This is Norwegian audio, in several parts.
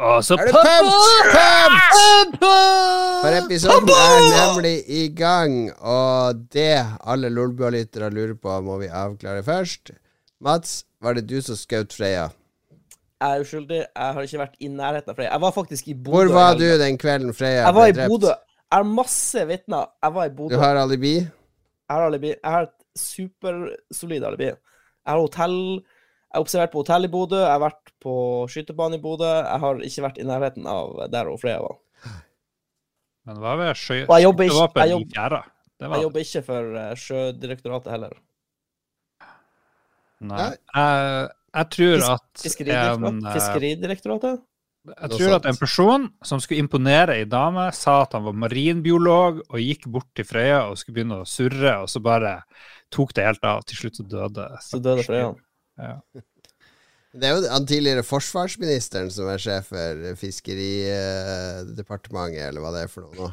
Og så Er du pumped? For episoden er nemlig i gang, og det alle Lolbua-lyttere lurer på, må vi avklare først. Mats, var det du som skjøt Freya? Jeg er uskyldig. Jeg har ikke vært i nærheten av Freya. Jeg var faktisk i Bodø. Hvor var du den kvelden Freya Jeg var i? Bodø. Jeg har masse vitner. Jeg var i Bodø. Du har alibi? Jeg har alibi. Jeg har et supersolid alibi. Jeg har hotell Jeg har observert på hotell i Bodø. Jeg har vært på skytebane i Bodø. Jeg har ikke vært i nærheten av der hvor Freya var. Men hva med. Og ikke- skytevåpen i fjæra. Det var Jeg jobber ikke for eh, Sjødirektoratet heller. Nei. Jeg, jeg tror at en, Fiskeridirektoratet? eh, Fiskeridirektoratet? Jeg tror at en person som skulle imponere ei dame, sa at han var marinbiolog, og gikk bort til Frøya og skulle begynne å surre, og så bare tok det helt av. Til slutt så døde Så døde Freya. Ja. Det er jo han tidligere forsvarsministeren som er sjef for Fiskeridepartementet, eller hva det er for noe nå.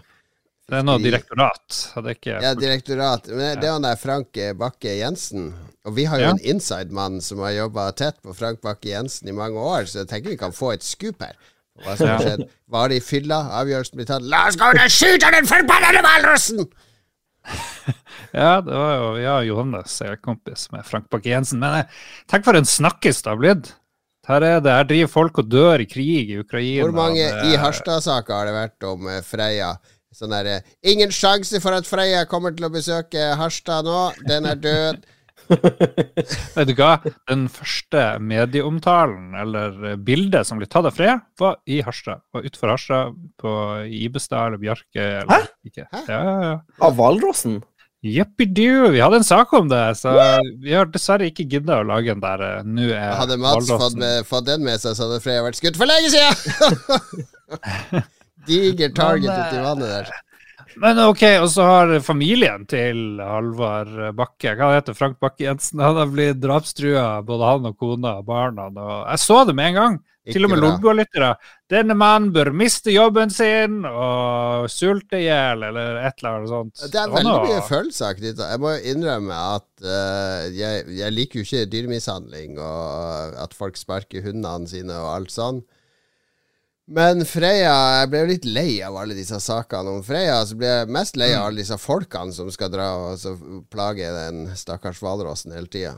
Det er noe direktorat. direktorat. er ikke Ja, direktorat. Men det er han der Frank Bakke Jensen. Og vi har jo Ja. en inside-mann som har jobba tett på Frank Bakke Jensen i mange år, så jeg tenker vi kan få et skup her. Hva som har skjedd? Var det i fylla? Avgjørelsen blir tatt. La oss gå og skyte den forbannede hvalrossen! Ja, det var jo ja, Johannes, jeg er kompis med Frank Bakke-Jensen. Men eh, tenk for en snakkis det har blitt. Her er det, her driver folk og dør i krig i Ukraina. Hvor mange det- i Harstad-saker har det vært om Freia? Freya? Sånn derre Ingen sjanse for at Freya kommer til å besøke Harstad nå. Den er død. Vet du hva? Den første medieomtalen, eller bildet som ble tatt av Freya, var i Harstad. Var utenfor Harstad, på Ibestad eller Bjarke. Eller, Hæ? Ikke. Hæ? Ja, ja, ja. Av hvalrossen? Jippidu, vi hadde en sak om det, så vi har dessverre ikke gidda å lage en der eh, nå er Hadde Mats fått, med, fått den med seg, så hadde Freya vært skutt for lenge siden! Diger target uti vannet der. Men ok, og så har familien til Halvard Bakke, hva heter Frank Bakke-Jensen, han har blitt drapstrua, både han og kona og barna. Og jeg så det med en gang. Til og med Ikke. Lolbua-lyttere. Denne mannen bør miste jobben sin og sulte i hjel, eller et eller annet sånt. Det er veldig mye følelser knytta. Jeg må innrømme at uh, jeg, jeg liker jo ikke dyremishandling og at folk sparker hundene sine og alt sånn. Men Freya Jeg ble jo litt lei av alle disse sakene om Freya. Så ble jeg mest lei av alle disse folkene som skal dra og så plage den stakkars hvalrossen hele tida.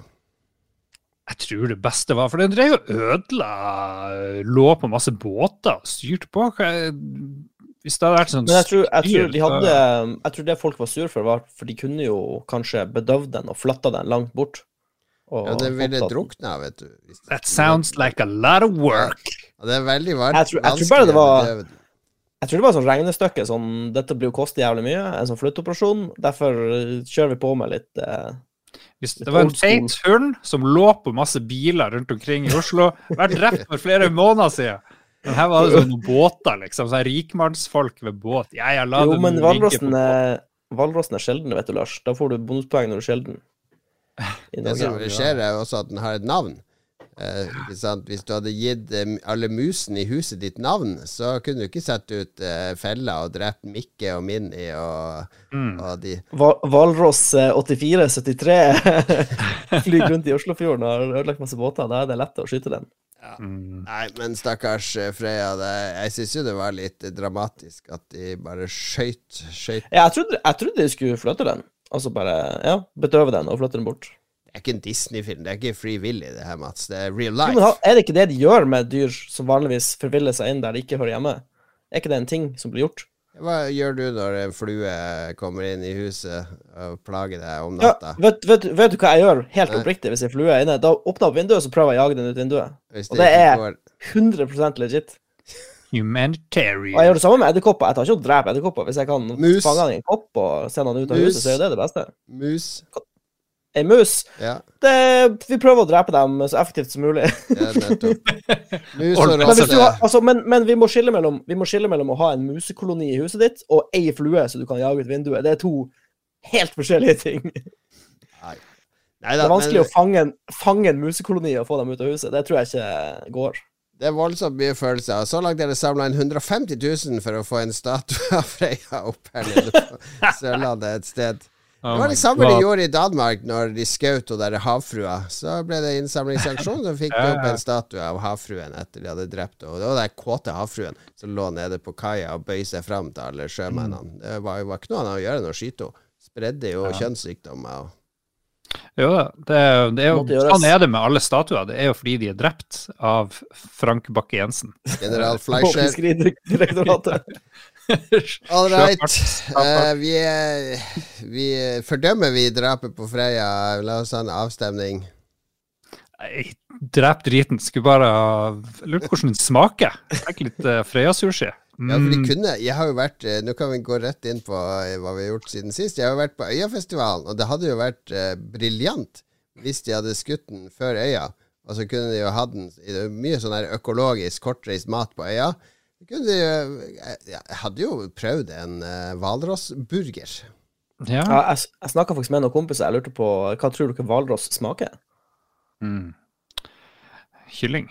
Jeg tror det beste var For den drev og ødela Lå på masse båter og styrte på. Hvis det hadde vært sånn Men jeg tror, jeg tror de hadde Jeg tror det folk var sur for, var For de kunne jo kanskje bedøvd den og flytta den langt bort. Og Ja, det ville drukna, vet du. Hvis- That sounds like a lot of work. Ja, det er veldig vanskelig. Jeg tror- jeg tror bare det var- Jeg tror det var et sånn regnestykke. Sånn, dette blir jo koste jævlig mye, en sånn flytteoperasjon. Derfor eh, kjører vi på med litt eh, Hvis det var en feit hund som lå på masse biler rundt omkring i Oslo, vært drept for flere måneder siden. Men her var det sånn båter, liksom. Sånn rikmannsfolk ved båt. Ja, ja, la Jo, men nå hvalrossen er, er sjelden, vet du, Lars. Da får du bonuspoeng når du er sjelden. I Det som skjer, er jo også at den har et navn. Eh, ikke sant? Hvis du hadde gitt eh, alle musene i huset ditt navn, så kunne du ikke satt ut eh, fella og drept Mikke og Minni og, Mm. og de Hva- Hvalross eh, 84-73 flyr rundt i Oslofjorden og har ødelagt masse båter. Da er det lett å skyte den. Mm. Nei, men stakkars eh, Freya, det, jeg syns jo det var litt eh, dramatisk at de bare skøyt skøyt Ja, jeg trodde, jeg trodde de skulle flytte den. Altså bare ja, bedøve den og flytte den bort. Det er ikke en Disney-film, det er ikke Free Willy, det her, Mats. Det er real Jo, life. ha- er det ikke det de gjør med dyr som vanligvis forviller seg inn der de ikke hører hjemme? Er ikke det en ting som blir gjort? Hva gjør du når en flue kommer inn i huset og plager deg om Ja, natta? vet, vet, vet du hva jeg gjør helt Nei. oppriktig hvis en flue er inne? Da åpner jeg opp vinduet, så prøver jeg å jage den ut vinduet. Og det er- 100% legit. Og jeg gjør det samme med edderkopper. Jeg tar ikke og dreper edderkopper. Hvis jeg kan Mus. fange den i en kopp og sende den ut av Mus. huset, så er det det beste. Mus. Ei mus Ja, det, Vi prøver å drepe dem så effektivt som mulig. ja nettopp. Mus og Men, altså, men, men vi, må skille mellom, vi må skille mellom å ha en musekoloni i huset ditt og ei flue så du kan jage ut vinduet. Det er to helt forskjellige ting. Det Neida, er vanskelig men å fange en, fange en musekoloni og få dem ut av huset. Det tror jeg ikke går. Det er voldsomt mye følelser. Så langt er det samla inn 150 000 for å få en statue av Freya opp her nede på Sørlandet et sted. Oh Det var det samme de gjorde i Danmark når de skjøt hun derre havfrua. Så ble det innsamlingsaksjon, så fikk de opp en statue av havfruen etter de hadde drept henne. Det var den kåte havfruen som lå nede på kaia og bøyde seg fram til alle sjømennene. Mm. Det var, var ikke noe annet å gjøre enn å skyte henne. Spredde jo kjønnssykdommer. og- Jo da. Det, det er jo, sånn er det med alle statuer. Det er jo fordi de er drept av Frank Bakke-Jensen. General Fleischer. All right. Eh, vi, er vi fordømmer vi drapet på Freya. La oss ha en avstemning. Nei, Drep driten. Skulle bare ha Lurt hvordan den smaker. Tenk litt uh, Freia-sushi. Ja, for de Mm, kunne Jeg har jo vært eh, Nå kan vi gå rett inn på eh, hva vi har gjort siden sist. Jeg har jo vært på Øyafestivalen, og det hadde jo vært eh, briljant hvis de hadde skutt den før Øya. Og så kunne de jo hatt den det er Mye sånn her økologisk kortreist mat på Øya. Kunne de Jeg jeg hadde jo prøvd en hvalrossburger. Eh, ja. Ja, jeg jeg snakka faktisk med noen kompiser. Jeg lurte på hva tror dere hvalross smaker? Mm. Kylling.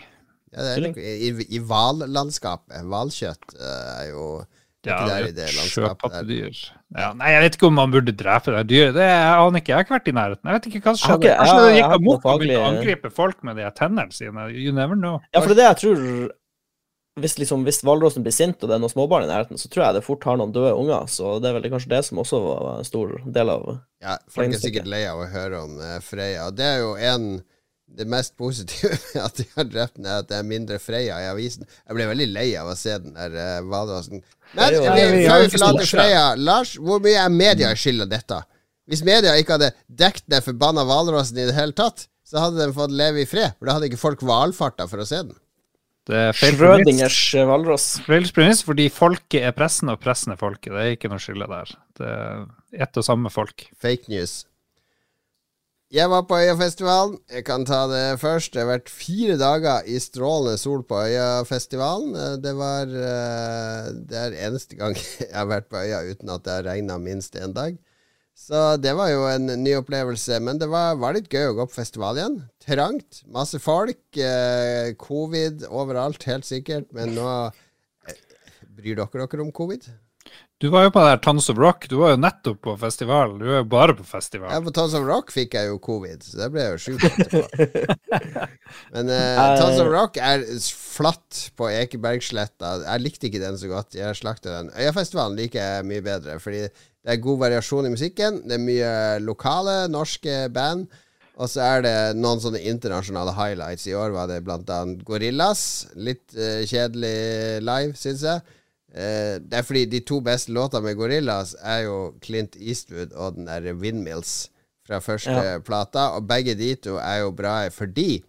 Ja, er nok I i hvallandskapet. Hvalkjøtt eh, er jo det Ja, det er sjøpattedyr. Ja, nei, jeg vet ikke om man burde drepe det dyret. Det jeg aner ikke. Jeg har ikke vært i nærheten. Jeg vet ikke hva som Jeg har ja, Kanskje det gikk amok og begynte å angripe folk med de tennene sine. You never know. Ja, for det er det jeg tror Hvis, liksom, hvis hvalrossen blir sint og det er noen småbarn i nærheten, så tror jeg det fort har noen døde unger. Så det er vel kanskje det som også var en stor del av Ja, folk er sikkert lei av å høre om eh, Freya. Det er jo en Det mest positive med at de har drept den, er at det er mindre Freya i avisen. Jeg ble veldig lei av å se den der uh, hvalrossen. Men jo- vi, vi før vi forlater Freya, Lars, hvor mye er media skyld av dette? Hvis media ikke hadde dekket den forbanna hvalrossen i det hele tatt, så hadde den fått leve i fred. For da hadde ikke folk valfarta for å se den. Det er feil premiss. Schrødingers hvalross. Feil premiss fordi folket er pressen, og pressen er folket. Det er ikke noe skille der. Det er ett og samme folk. Fake news. Jeg var på Øyafestivalen. Jeg kan ta det først. Det har vært fire dager i strålende sol på Øyafestivalen. Eh, Det var eh, Det er eneste gang jeg har vært på Øya uten at det har regna minst én dag. Så det var jo en ny opplevelse. Men det var, var litt gøy å gå på festival igjen. Trangt. Masse folk. eh, Covid overalt, helt sikkert. Men nå Bryr dere dere om covid? Du var jo på der Tons of Rock. Du var jo nettopp på festival. Du er jo bare på festival. Ja, på Tons of Rock fikk jeg jo covid, så det ble jeg jo sjuk etterpå. Men uh. Tons of Rock er flatt på Ekebergsletta. Jeg likte ikke den så godt. Jeg slakta den. Øyafestivalen liker jeg mye bedre, fordi det er god variasjon i musikken. Det er mye lokale, norske band. Og så er det noen sånne internasjonale highlights. I år var det blant annet Gorillas. Litt uh, kjedelig live, syns jeg. Eh, det er fordi de to beste låtene med Gorillas er jo Clint Eastwood og den der Windmills fra første Ja. plata. Og begge de to er jo bra fordi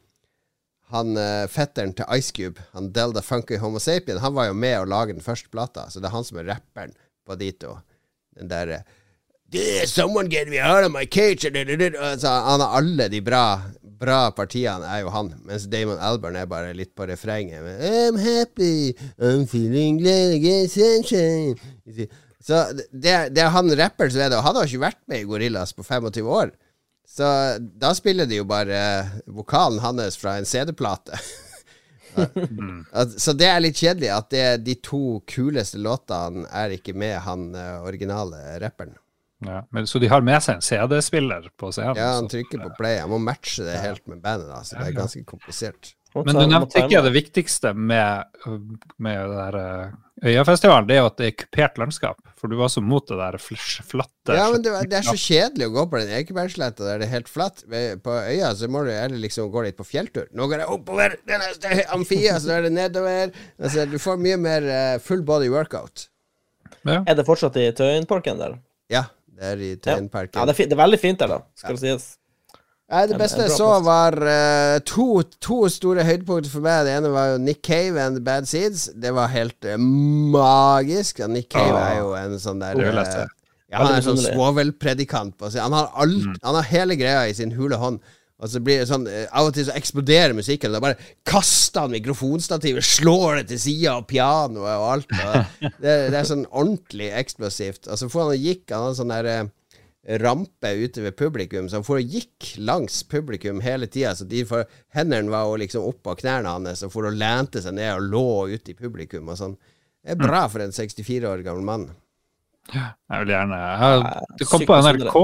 han eh, fetteren til Ice Cube, han Delda Funky Homo Sapien, han var jo med å lage den første plata, så det er han som er rapperen på de to. Den derre Someone get me out of my cage altså, Han har alle de bra Bra partiene er jo han, mens Damon Albarn er bare litt på refrenget. med, I'm happy, I'm feeling glad again sunshine Så det, det er han rapperen som er det, og han har ikke vært med i Gorillas på 25 år. Så da spiller de jo bare vokalen hans fra en CD-plate. Så det er litt kjedelig at det, de to kuleste låtene er ikke med han eh, originale rapperen. Ja, men, så de har med seg en CD-spiller på scenen? Ja, han trykker på play. Han må matche det helt med bandet, da, så det er ganske komplisert. Men du nevnte ikke det viktigste med, med det der eh, Øyafestivalen, det er jo at det er kupert landskap. For du var så mot det der fl- flatte Ja, men det, det er så kjedelig å gå på den Ekebergsletta der det er helt flatt. På øya så må du heller liksom gå litt på fjelltur. Nå går det oppover, det er neste amfia, så er det nedover. Altså, du får mye mer eh, full body workout. Ja. Er det fortsatt i Tøyenparken der? Ja, det er i Ja. Tøyenparken. Ja, det er, fint, det er veldig fint der, da, skal det sies. Nei, det beste jeg så, var uh, to, to store høydepunkter for meg. Det ene var jo Nick Cave and The Bad Seeds. Det var helt uh, magisk. Ja, Nick Cave oh. er jo en sånn der se. ja, Han er en sånn svovelpredikant. Han har, alt, han har hele greia i sin hule hånd. Og så blir det sånn eh, Av og til så eksploderer musikken. Da bare kaster han mikrofonstativet, slår det til sida av pianoet og alt. Og det, det er sånn ordentlig eksplosivt. Og så får han gikk Han hadde sånn der eh, rampe ute ved publikum, så han og gikk langs publikum hele tida. Hendene var jo liksom oppå knærne hans, og for å lente seg ned og lå ute i publikum og sånn. Det er bra for en 64 år gammel mann. Jeg vil gjerne jeg, Det kom på NRK,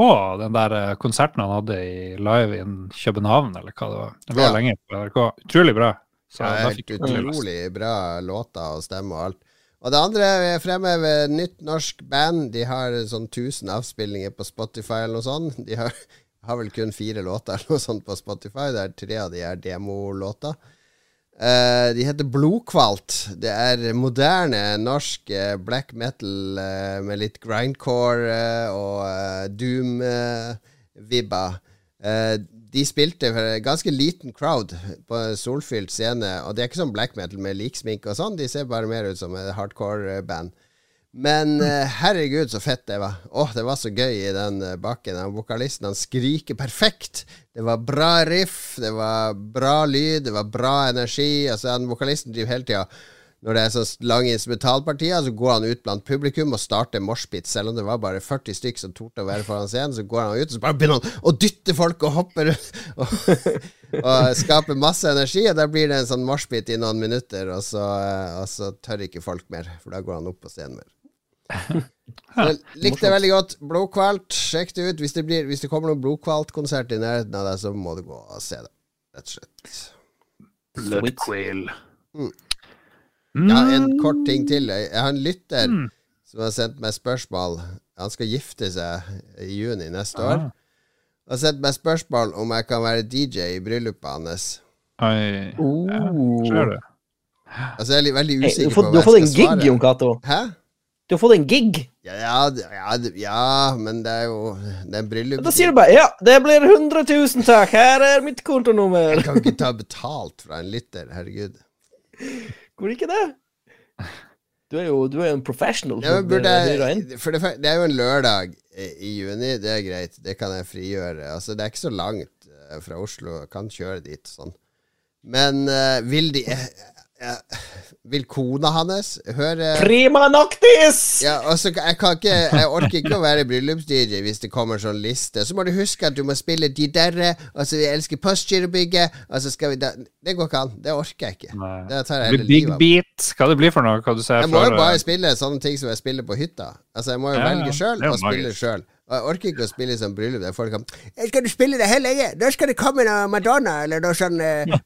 den der eh, konserten han hadde i Live in København, eller hva det var. Det var Ja. lenge på NRK. Utrolig bra. Så Ja, helt utrolig bra låter og stemme og alt. Og det andre er fremhever nytt norsk band. De har sånn 1000 avspillinger på Spotify eller noe sånt. De har, har vel kun fire låter eller noe sånt på Spotify. Der tre av de er demolåter. Eh, de heter Blodkvalt. Det er moderne norsk uh, black metal uh, med litt grindcore og doom-vibba. Eh, de spilte for en ganske liten crowd på en solfylt scene. Og det er ikke sånn black metal med liksminke og sånn. De ser bare mer ut som et hardcore-band. Men eh, herregud, så fett det var. Åh, det var så gøy i den eh, bakken. Den vokalisten han skriker perfekt. Det var bra riff, det var bra lyd, det var bra energi. Altså, den vokalisten driver hele tida når det er så lange instrumentalpartier, så går han ut blant publikum og starter moshpit. Selv om det var bare 40 stykk som torde å være foran scenen, så går han ut og så bare begynner han å dytte folk og hoppe rundt og, og skape masse energi. Og da blir det en sånn moshpit i noen minutter, og så, eh, og så tør ikke folk mer, for da går han opp på scenen mer. Jeg likte det veldig godt. Blodkvalt, sjekk det ut. Hvis det, blir, hvis det kommer noen Blodkvalt-konsert i nærheten av deg, så må du gå og se det. Rett og slett. Bloodquail. Mm. Mm. Ja, en kort ting til. Jeg har en lytter Mm. som har sendt meg spørsmål. Han skal gifte seg i juni neste år. Ah. Han har sendt meg spørsmål om jeg kan være DJ i bryllupet hans. Oi. Ja, Oh. ser. Altså, jeg er veldig Hey, du, hva jeg skal svare. du har fått en gig. Jon Cato. Hæ? Du har fått en gig. Ja, ja, ja, ja, men det er jo Det er bryllup... Da sier du bare ja, det blir 100 000, takk. Her er mitt kontonummer. Jeg kan ikke ta betalt fra en lytter, herregud. Hvorfor ikke det? Du er jo du er en professional. Ja, burde jeg, for det, det er jo en lørdag i, juni, det er greit. Det kan jeg frigjøre. Altså, det er ikke så langt eh, fra Oslo. Jeg kan kjøre dit sånn. Men uh, vil de eh, eh, Vil kona hans høre Prima noctis! ja, altså, jeg kan ikke Jeg orker ikke å være bryllups-DJ hvis det kommer sånn liste. Så må du huske at du må spille De derre, altså vi elsker Postgirobygget, altså skal vi da Det går ikke an. Det orker jeg ikke. Det tar jeg hele Big livet. Beat. Hva det blir for noe? Hva du ser Jeg må jo bare eh, spille sånne ting som jeg spiller på hytta. Altså Jeg må jo Ja, velge sjøl og spille sjøl. Og jeg orker ikke å spille sånn bryllup der folk kan Skal du spille det hele lenge? Da skal det komme noe Madonna eller noe sånn eh.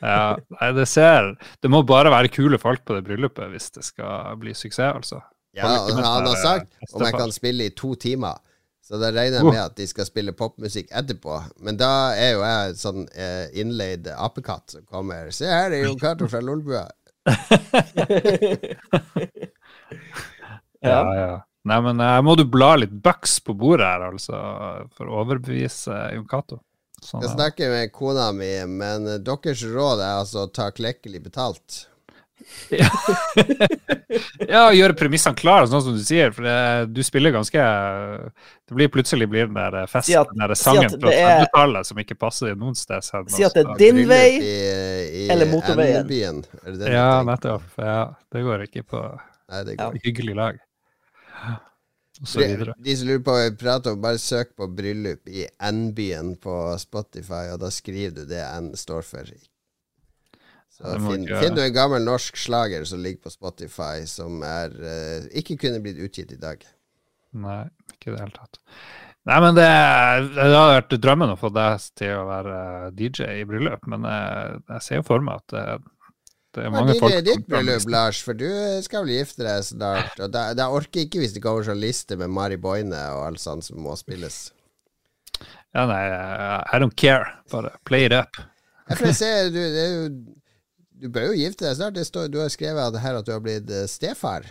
Ja, nei, det ser Det må bare være kule folk på det bryllupet hvis det skal bli suksess, altså. Ja, han har sagt om jeg kan spille i to timer. Så da regner jeg Oh. med at de skal spille popmusikk etterpå. Men da er jo jeg sånn eh, innleid apekatt som kommer. Se her, det er jo Cato fra Lolbua. Ja, ja. Nei, men her må du bla litt bucks på bordet her, altså, for å overbevise Jon Cato. Sånn, Jeg snakker med kona mi, men eh, deres råd er altså å ta klekkelig betalt. ja, gjøre premissene klare, sånn som du sier, for det, du spiller ganske Det blir plutselig blir den der festen, Si at- den der sangen fra er- 30-tallet som ikke passer noen sted. Si at det er din vei i, i eller motorveien. Er det Ja, nettopp. Ja, det går ikke på Nei, det Ja. går. hyggelig lag. De, som lurer på hva vi prater om, bare søk på 'bryllup i N-byen' på Spotify, og da skriver du det N står for. Så finn, finner du en gammel norsk slager som ligger på Spotify, som er eh, ikke kunne blitt utgitt i dag. Nei, ikke i det hele tatt. Nei, men det, det har vært drømmen å få deg til å være DJ i bryllup, men jeg, jeg ser jo for meg at det, det er mange det folk er ditt bryllup, Lars, for du skal vel gifte deg snart. Og da, da orker ikke hvis det kommer sånn liste med Mari Boine og alt sånt som må spilles. Ja, nei, I don't care. Bare play it up. Ja, for jeg ser, du, det jo, du bør jo gifte deg snart. Det står, du har skrevet her at du har blitt eh, stefar.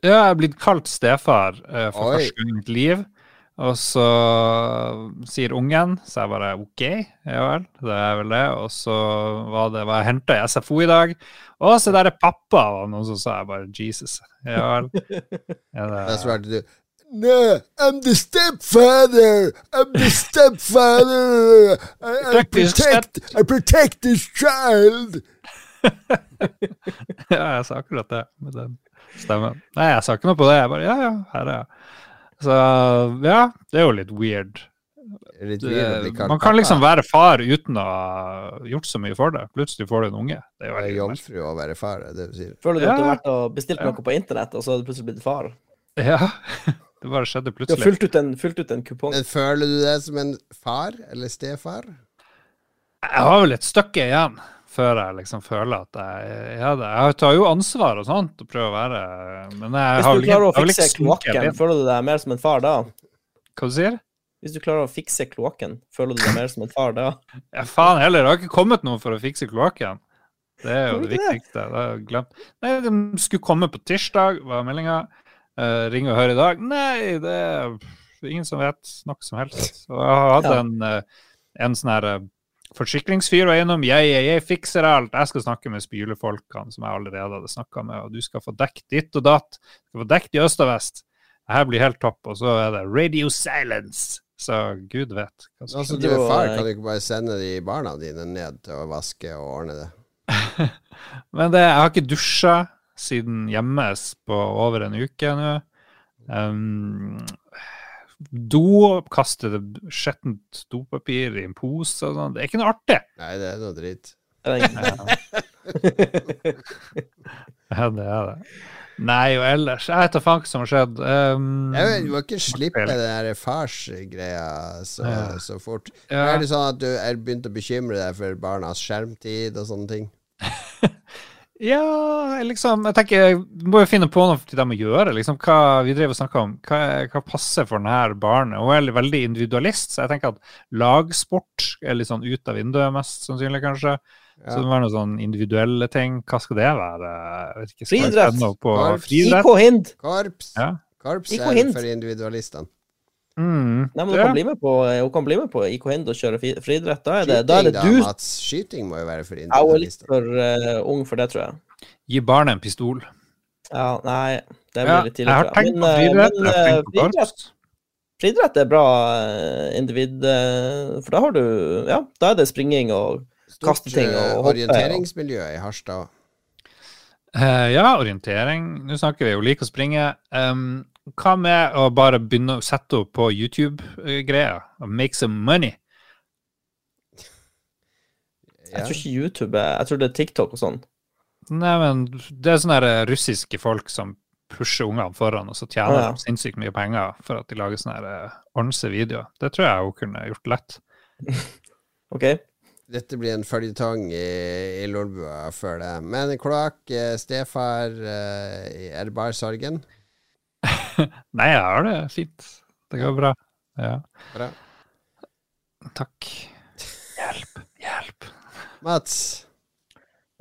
Ja, jeg er blitt kalt stefar uh, for Oi. første gang i mitt liv. Og så sier ungen, så jeg bare OK, ja vel, det er vel det. Og så var det hva jeg henta i SFO i dag. Å, se der er pappa, var noen som sa. Jeg bare Jesus. Ja vel. Ja, det, svarte du No, I'm the stepfather! I'm the stepfather! I, I, Protect protect, I protect this child! ja, jeg sa akkurat det med den stemmen. Nei, jeg sa ikke noe på det. Jeg bare ja, ja, her er jeg. Så ja, det er jo litt weird. litt weird Det, man kan liksom være far uten å ha gjort så mye for det. Plutselig får du en unge. Det er jo jomfru å være far, det du sier. Føler du at du har vært og bestilt noe på internett, og så har du plutselig blitt far? Ja. Det bare skjedde Du har plutselig. ut en, fulgt ut en kupong. Men føler du deg som en far eller stefar? Jeg har vel et stykke igjen før jeg liksom føler at jeg er det. Jeg tar jo ansvar og sånt og prøver å være Men jeg Hvis har vel klarer å du klarer å fikse ikke kloakken, føler du deg mer som en far da? Hva du sier Hvis du klarer å fikse kloakken, føler du deg mer som en far da? Ja, faen heller. Det har ikke kommet noen for å fikse kloakken. Det er jo det det? viktigste. Det har jeg glemt. Nei, de skulle komme på tirsdag, var meldinga. Uh, ring og hør i dag. Nei, det er ingen som vet noe som helst. Så jeg hadde Ja. en, eh, en sånn her eh, forsikringsfyr og eiendom, Jeg, jeg, jeg fikser alt. Jeg skal snakke med spylefolkene som jeg allerede hadde snakka med, og du skal få dekket ditt og datt. Du skal få dekket i øst og vest. Det her blir helt topp. Og så er det radio silence. Så gud vet. hva Altså, du er far, kan du ikke bare sende de barna dine ned til å vaske og ordne det? Men det, jeg har ikke dusja siden hjemmes på over en uke nå. Um, do, kaste det skjettent dopapir i en pose og sånn. Det er ikke noe artig. Nei, det er noe dritt. Ja, det er det. Nei, og ellers Jeg vet da faen hva som har skjedd. Um, Jeg vet, du må ikke slippe den der farsgreia så, Ja. så fort. ja. Er det sånn at du er begynt å bekymre deg for barnas skjermtid og sånne ting? Ja, liksom Jeg tenker jeg må jo finne på noe til dem å gjøre. liksom Hva vi driver og snakker om. Hva, hva passer for denne barnet? Hun er veldig individualist, så jeg tenker at lagsport er litt sånn ut av vinduet, mest sannsynlig, kanskje. Så det må være noen sånn individuelle ting. Hva skal det være? Jeg vet ikke, Friidrett. Karps. friidrett? IK Ja. Karps er for individualistene. Mm. Nei, men hun kan bli med på, hun kan bli med på IK Hind og kjøre friidrett. Da er det, da er det da, du Mats. Skyting må jo være for Jeg er litt for uh, ung for det, tror jeg. Gi barnet en pistol. Ja, nei, det blir Ja, litt jeg tidlig. har jeg. tenkt på eh, friidrett. men, Jeg har eh, tenkt på friidrett, korps. friidrett er bra eh, individ... eh, For da har du Ja, da er det springing og kaste ting og eh, hoppe, orienteringsmiljø i Harstad. Uh, ja, orientering. Nå snakker vi jo like å springe. Um, hva med å bare begynne å sette opp på YouTube-greier og make some money? Jeg tror ikke YouTube er Jeg tror det er TikTok og sånn. Nei, men det er sånne eh, russiske folk som pusher ungene foran, og så tjener ja. de sinnssykt mye penger for at de lager sånne eh, ordnede videoer. Det tror jeg hun kunne gjort lett. OK? Dette blir en føljetong i, i Lolbua før det. Men kloakk, eh, stefar, er det bare sorgen? Nei, jeg har det fint. Det går bra. Ja. Bra. Takk. Hjelp. Hjelp. Mats,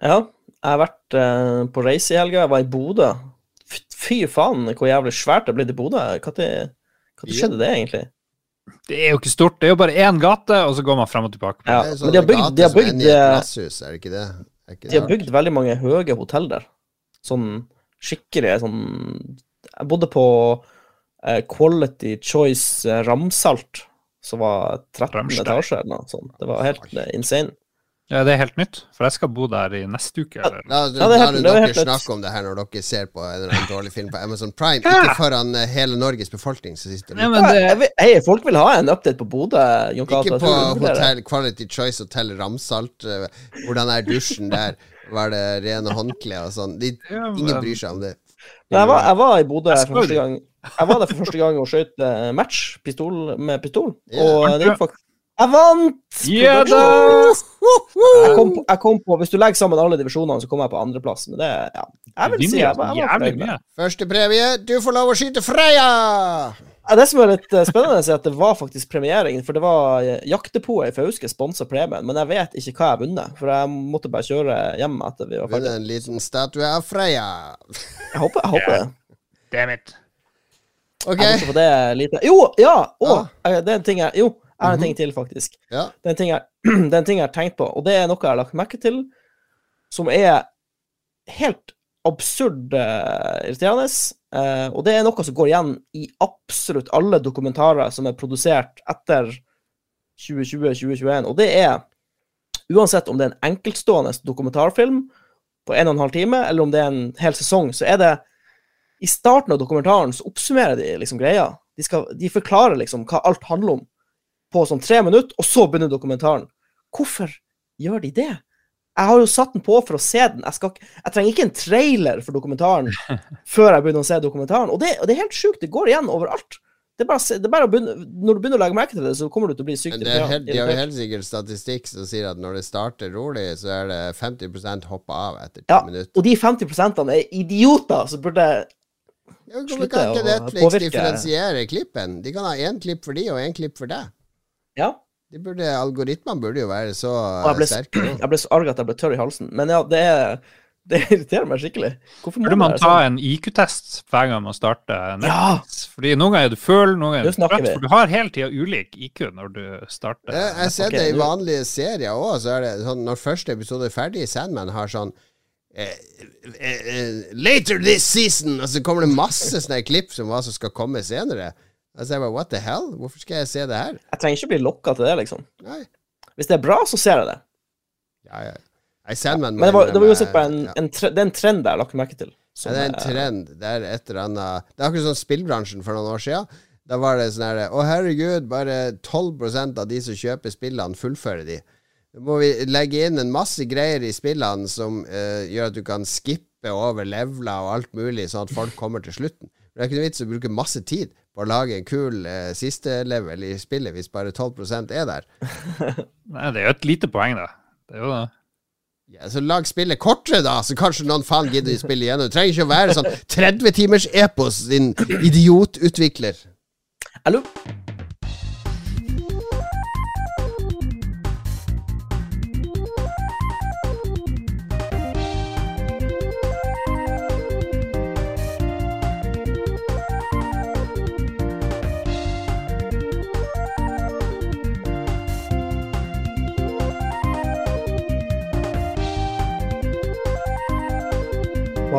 Ja, jeg har vært eh, på reise i helga. Jeg var i Bodø. Fy faen, hvor jævlig svært det er blitt i Bodø. Når skjedde det, egentlig? Det er jo ikke stort. Det er jo bare én gate, og så går man frem og tilbake. Ja, men de har bygd- de har bygd, eh, De har bygd veldig mange høye hotell der. Sånn skikkelig sånn Jeg bodde på eh, Quality Choice eh, Ramsalt, som var 13 Ramstein. etasje eller noe sånt. Det var helt eh, insane. Ja, det er helt nytt, for jeg skal bo der i neste uke. Eller? La, Ja, det er helt- det er dere helt om det her når dere ser på en eller annen dårlig film på Amazon Prime. Ikke foran eh, hele Norges befolkning Så sitter Ja, det, Hei, folk vil ha en update på Bodø, Ikke på du hotell, Quality Choice Hotel Ramsalt. eh, Hvordan er dusjen der? Var det rene håndklær og sånn? De, ingen bryr seg om det. Men jeg var, jeg var i Bodø for første gang. Jeg var der for første gang og skjøt eh, match pistol, med pistol. Og det gikk faktisk Jeg vant! Yeah, da! Jeg kom, på, jeg kom på Hvis du legger sammen alle divisjonene, så kommer jeg på andreplass. Men det ja. Jeg vil si jeg, var- jeg var fornøyd med det. mye. Første premie, du får lov å skyte Freya! Ja, Det som er litt eh, spennende, er at det var faktisk premiering. For det var Jaktepoet Jaktdepotet i Fauske sponsa premien, men jeg vet ikke hva jeg har vunnet. For jeg måtte bare kjøre hjem etter vi var Vunnet ferdige. en liten statue av Freya. Jeg håper, jeg håper det. Damn it. Ok. Jeg måtte det lite Jo, ja! Å, Ja. eh, det er en ting jeg Jo, jeg har en Mhm. ting til, faktisk. Ja. Det er en ting jeg, ting jeg har tenkt på, og det er noe jeg har lagt merke til, som er helt absurd uh, irriterende. Uh, og det er noe som går igjen i absolutt alle dokumentarer som er produsert etter 2020-2021, og det er Uansett om det er en enkeltstående dokumentarfilm på en og en halv time, eller om det er en hel sesong, så er det I starten av dokumentaren så oppsummerer de liksom greia. De, skal, de forklarer liksom hva alt handler om på sånn tre minutter, og så begynner dokumentaren. Hvorfor gjør de det? Jeg har jo satt den på for å se den. Jeg, skal, jeg trenger ikke en trailer for dokumentaren før jeg begynner å se dokumentaren. Og det, og det er helt sjukt. Det går igjen overalt. Det er bare, å det er bare å begynne, når du begynner å legge merke til det, så kommer du til å bli sykt det er helt, de har jo helt sikkert statistikk som sier at når det starter rolig, så er det 50% hopper av etter ti Ja, minutter. og de 50 er idioter som burde Ja, Hvorfor påvirke. kan ikke Netflix påvirke- differensiere klippen? De kan ha én klipp for de og én klipp for deg. Ja. De burde, algoritmene burde jo være så jeg ble, sterke. jeg ble så arg at jeg ble tørr i halsen. Men ja, det, er, det irriterer meg skikkelig. Hvorfor må Burde man ta sånn? en IQ-test hver gang man starter Ja! Fordi noen ganger er du full, noen ganger er du trøtt. For du har hele tida ulik IQ når du starter. Jeg jeg ser det i vanlige serier òg, så er det sånn når første episode er ferdig, Sandman har sånn eh, eh, eh, Later this season! Og så kommer det masse sånne klipp som hva som skal komme senere. Og så er jeg bare What the hell? Hvorfor skal jeg se det her? Jeg trenger ikke bli lokka til det, liksom. Nei. Hvis det er bra, så ser jeg det. Ja, ja. Nei, Sandman ja, Men det var, det var uansett bare en, ja. en, tre, det er en trend jeg har lagt merke til. Ja, det er en trend. Det er et eller annet Det er akkurat sånn spillbransjen for noen år siden. Da var det sånn her Å, herregud, bare 12% av de som kjøper spillene, fullfører de. Da må vi legge inn en masse greier i spillene som uh, gjør at du kan skippe over leveler og alt mulig, sånn at folk kommer til slutten. Det er ikke noe vits å bruke masse tid på å lage en kul eh, siste level i spillet hvis bare 12% er der. Nei, det er jo et lite poeng, da. Det er jo det. Ja, så lag spillet kortere, da, så kanskje noen faen gidder å spille igjennom. Det trenger ikke å være sånn 30 timers epos, din idiotutvikler. Jeg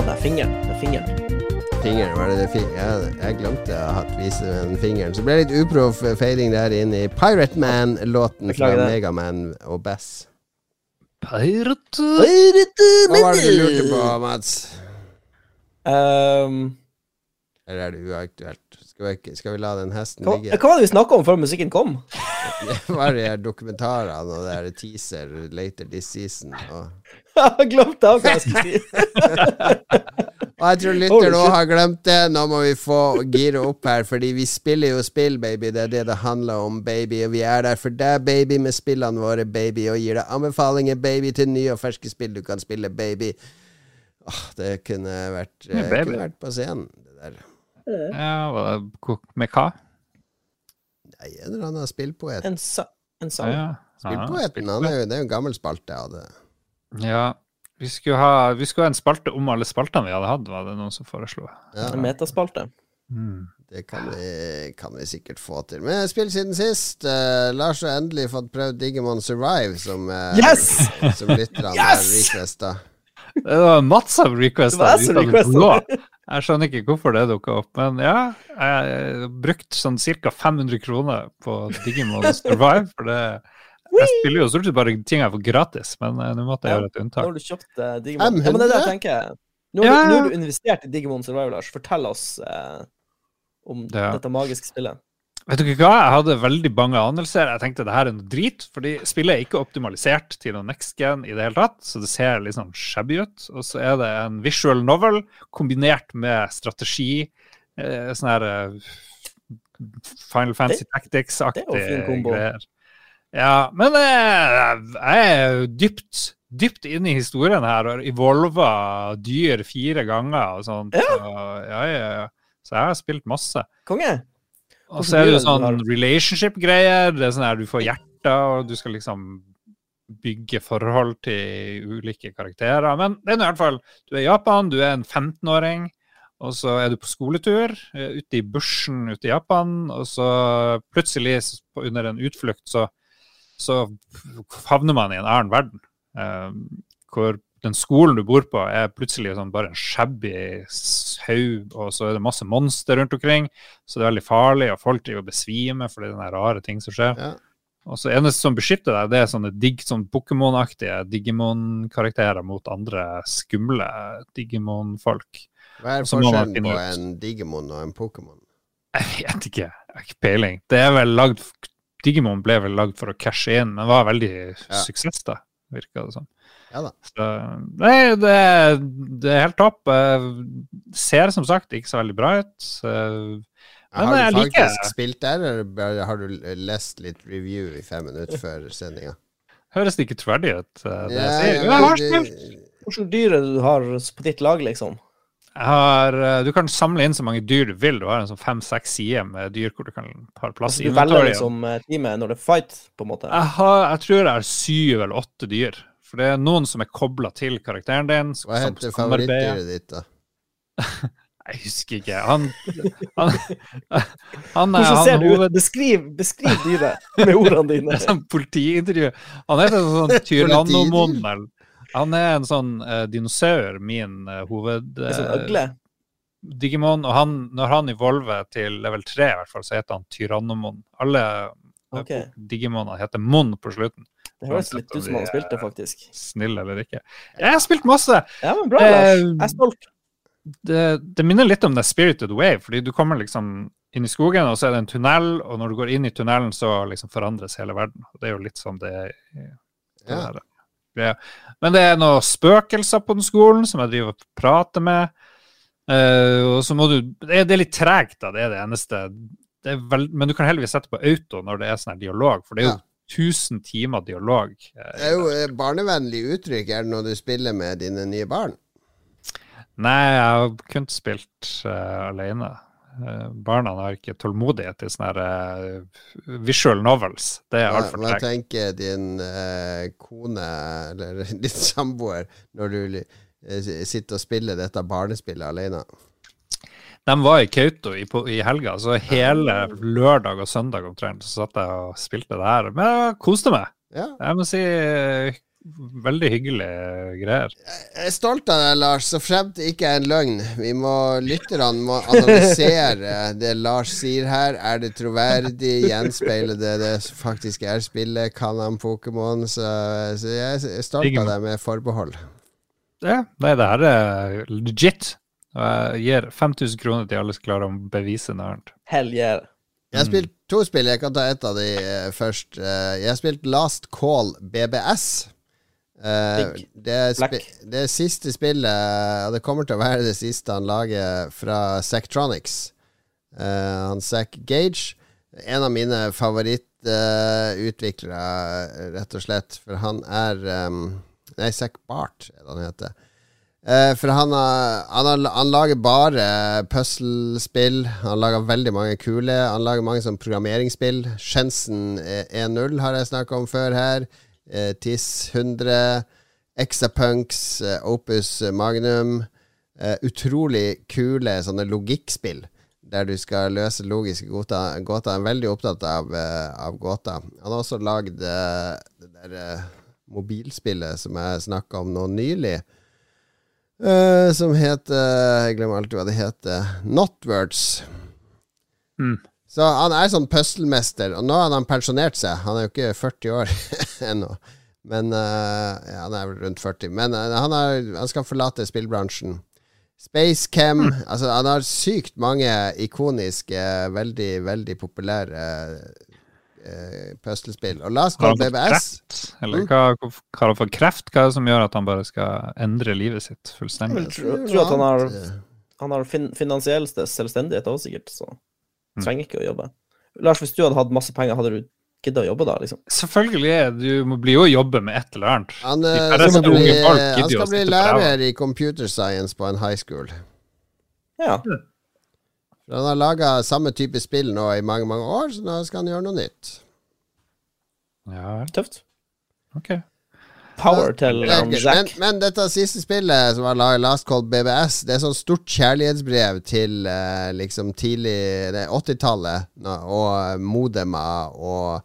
er det? Fingeren? Det er fingeren. Fingeren, var det det fingeren? ja, jeg glemte å ha vise den fingeren. Så ble det litt uproff feiring der inne i Pirate Man-låten fra. Megaman og Bass. Pirate. Pirate Hva var det du lurte på, Mats? Um, Eller er det uaktuelt? Skal vi, ikke- skal vi la den hesten hva, ligge? hva var det vi snakka om før musikken kom? Det var de her dokumentarene og det her teaser later this season. Og, Jeg glemte av hva jeg skulle si. Og jeg tror lytter nå har glemt det. Nå må vi få gire opp her, fordi vi spiller jo spill, baby. Det er det det handler om, baby. Og vi er der for deg, baby, med spillene våre, baby. Og gir deg anbefalinger, baby, til nye og ferske spill du kan spille, baby. Åh, det kunne vært, eh, kunne vært på scenen, det der. Ja, med hva? Nei, en eller annen spillpoet. En, sa en sang. Ja. Spillpoeten, han er jo, det er jo en gammel spalte av det. Ja. Vi skulle, ha, vi skulle ha en spalte om alle spaltene vi hadde hatt, var det noen som foreslo. Ja. En metaspalte. Mm. Det kan vi, kan vi sikkert få til. Men spill siden sist. Uh, Lars har endelig fått prøvd Digimon Survive, som, uh, Yes! som lytterne har Yes! requesta. Det var jeg som requesta. Jeg skjønner ikke hvorfor det dukka opp, men ja. Jeg har brukt sånn ca. 500 kroner på Digimon Survive. For det, jeg spiller jo stort sett bare ting jeg får gratis, men uh, nå måtte jeg Ja. gjøre et unntak. Nå har du kjøpt uh, Digimon. Ja, men det er det jeg tenker. Nå har, Ja. du, nå har du investert i Digimon Survival, Lars. Fortell oss uh, om Ja. dette magiske spillet. Vet dere hva? Jeg hadde veldig bange anelser. Jeg tenkte det her er noe drit, fordi spillet er ikke optimalisert til noe next gen i det hele tatt, så det ser litt sånn shabby ut. Og så er det en visual novel kombinert med strategi, eh, sånn her eh, Final Fantasy Det er jo Tactics-aktig greier. Ja, men jeg er jo dypt, dypt inne i historien her, og evolva dyr fire ganger og sånt. Ja. Så, ja, ja, ja. Så jeg har spilt masse. Konge! Og så er det jo sånn relationship-greier. Det er sånn her du får hjerter, og du skal liksom bygge forhold til ulike karakterer. Men det er noe i hvert fall Du er i Japan, du er en 15-åring, og så er du på skoletur eh, ute i bushen ute i Japan, og så plutselig under en utflukt så, så havner man i en annen verden. eh, hvor den skolen du bor på, er plutselig sånn bare en shabby haug, og så er det masse monster rundt omkring. Så det er veldig farlig, og folk driver og besvimer for det er rare ting som skjer. Ja. Og så eneste som beskytter deg, det er sånne digg, sånn Pokémon-aktige Digimon-karakterer mot andre skumle Digimon-folk. Hva er forskjellen på en Digimon og en Pokémon? Jeg vet ikke, jeg har ikke peiling. Det er vel lagd Digimon ble vel lagd for å cashe inn, men var veldig Ja. suksess, da, virka det som. Ja da. Så, nei, det, det er helt topp. Ser som sagt ikke så veldig bra ut. Men har du liker faktisk spilt der, eller har du lest litt review i fem minutter før sendinga? Høres det ikke troverdig ut? eh, Det Ja, jeg sier. ja, Jeg har det- spilt. Hvilke dyr er det du har på ditt lag, liksom? Jeg har, eh, du kan samle inn så mange dyr du vil. Du har en sånn fem-seks sider med dyr hvor du kan ha plass Altså, i du velger liksom time teamet når det er fight, på en måte? Jeg, har, jeg tror jeg har syv eller åtte dyr. For det er noen som er kobla til karakteren din. som Hva heter favorittdyret ditt, da? Jeg husker ikke. Han Han, han, er- Hvordan ser han, du ut? Beskriv, beskriv dyret med ordene Det dine. er sånn politiintervju. Han heter sånn Tyrannomon. Han er en sånn uh, dinosaur, min uh, hoved... Det er sånn øgle. Digimon. Og han, når han evolver til level 3, i hvert fall, så heter han Tyrannomon. Alle okay. Digimonene heter Mon på slutten. Det høres litt ut som han spilte, faktisk. Snill eller ikke. Jeg har spilt masse. Ja, men bra, Lars. Jeg er stolt. Det, det minner litt om The Spirited Way, fordi du kommer liksom inn i skogen, og så er det en tunnel, og når du går inn i tunnelen, så liksom forandres hele verden. Det er jo litt sånn det er det Ja. Greia. Men det er noen spøkelser på den skolen som jeg driver og prater med. Uh, og så må du Det er, litt tregt, da. Det er det eneste. Det er vel, men du kan heldigvis sette på auto når det er sånn her dialog, for det er jo Ja. 1000 timer dialog. eh, Det er jo barnevennlig uttrykk er det når du spiller med dine nye barn. Nei, jeg har kun spilt uh, alene. Eh, barna har ikke tålmodighet til sånne eh, visual novels. Det er altfor trengt. hva tenker din eh, kone eller din samboer når du eh, sitter og spiller dette barnespillet alene? De var i Kautokeino i, på- i helga, så hele lørdag og søndag omtrent så satt jeg og spilte det her. Men jeg koste meg. Ja. Jeg må si eh, veldig hyggelige greier. Jeg er stolt av deg, Lars, så fremt det ikke er en løgn. Vi må, Lytterne må analysere det Lars sier her. Er det troverdig? Gjenspeiler det det faktisk er spillet? Kan han Pokémon? Så, så jeg er stolt av deg med forbehold. Ja, nei, det her er legit. Og jeg gir 5000 kroner til alle som klarer å bevise noe annet. Hell yeah. Jeg har spilt to spill. Jeg kan ta ett av de eh, først. Eh, jeg har spilt Last Call BBS. Eh, det, det siste spillet, og det kommer til å være det siste han lager fra Sectronics. uh, han Zack Gage. En av mine favorittutviklere, rett og slett. For han er um, Nei, Zack Bart er det han heter. Eh, for han, har, han, har, han lager bare puslespill. Han lager veldig mange kule. Han lager mange sånn programmeringsspill. Shenzhen 1.0 har jeg snakka om før her. Eh, TIS 100. Exapunks, eh, Opus Magnum. Eh, utrolig kule sånne logikkspill. Der du skal løse logiske gåter. Han er veldig opptatt av, av gåter. Han har også lagd det der mobilspillet som jeg snakka om nå nylig. Uh, som heter Jeg glemmer alltid hva det heter. Notwords. Mm. Så han er sånn puslemester, og nå har han pensjonert seg. Han er jo ikke 40 år ennå. Men uh, ja, Han er vel rundt 40. Men uh, han, er, han skal forlate spillbransjen. Spacecam Altså, han har sykt mange ikoniske, veldig, veldig populære uh, puslespill. Og Last Call BBS kreft? Eller Mm. hva, har han fått kreft? Hva er det som gjør at han bare skal endre livet sitt Jeg fullstendig? Jeg tror, tro at han har, han har fin, finansiell selvstendighet òg, sikkert, så Mm. Trenger ikke å jobbe. Lars, hvis du hadde hatt masse penger, hadde du gidda å jobbe da, liksom? Selvfølgelig, du må bli jo å jobbe med et eller annet. Han, De eh, skal bli, han skal bli lærer i computer science på en high school. Ja. Han har laga samme type spill nå i mange mange år, så nå skal han gjøre noe nytt. Ja Tøft. ok. Power til um, Zack. Men, men dette siste spillet som var Last Call BBS, det er sånn stort kjærlighetsbrev til eh, liksom tidlig er 80-tallet og modema og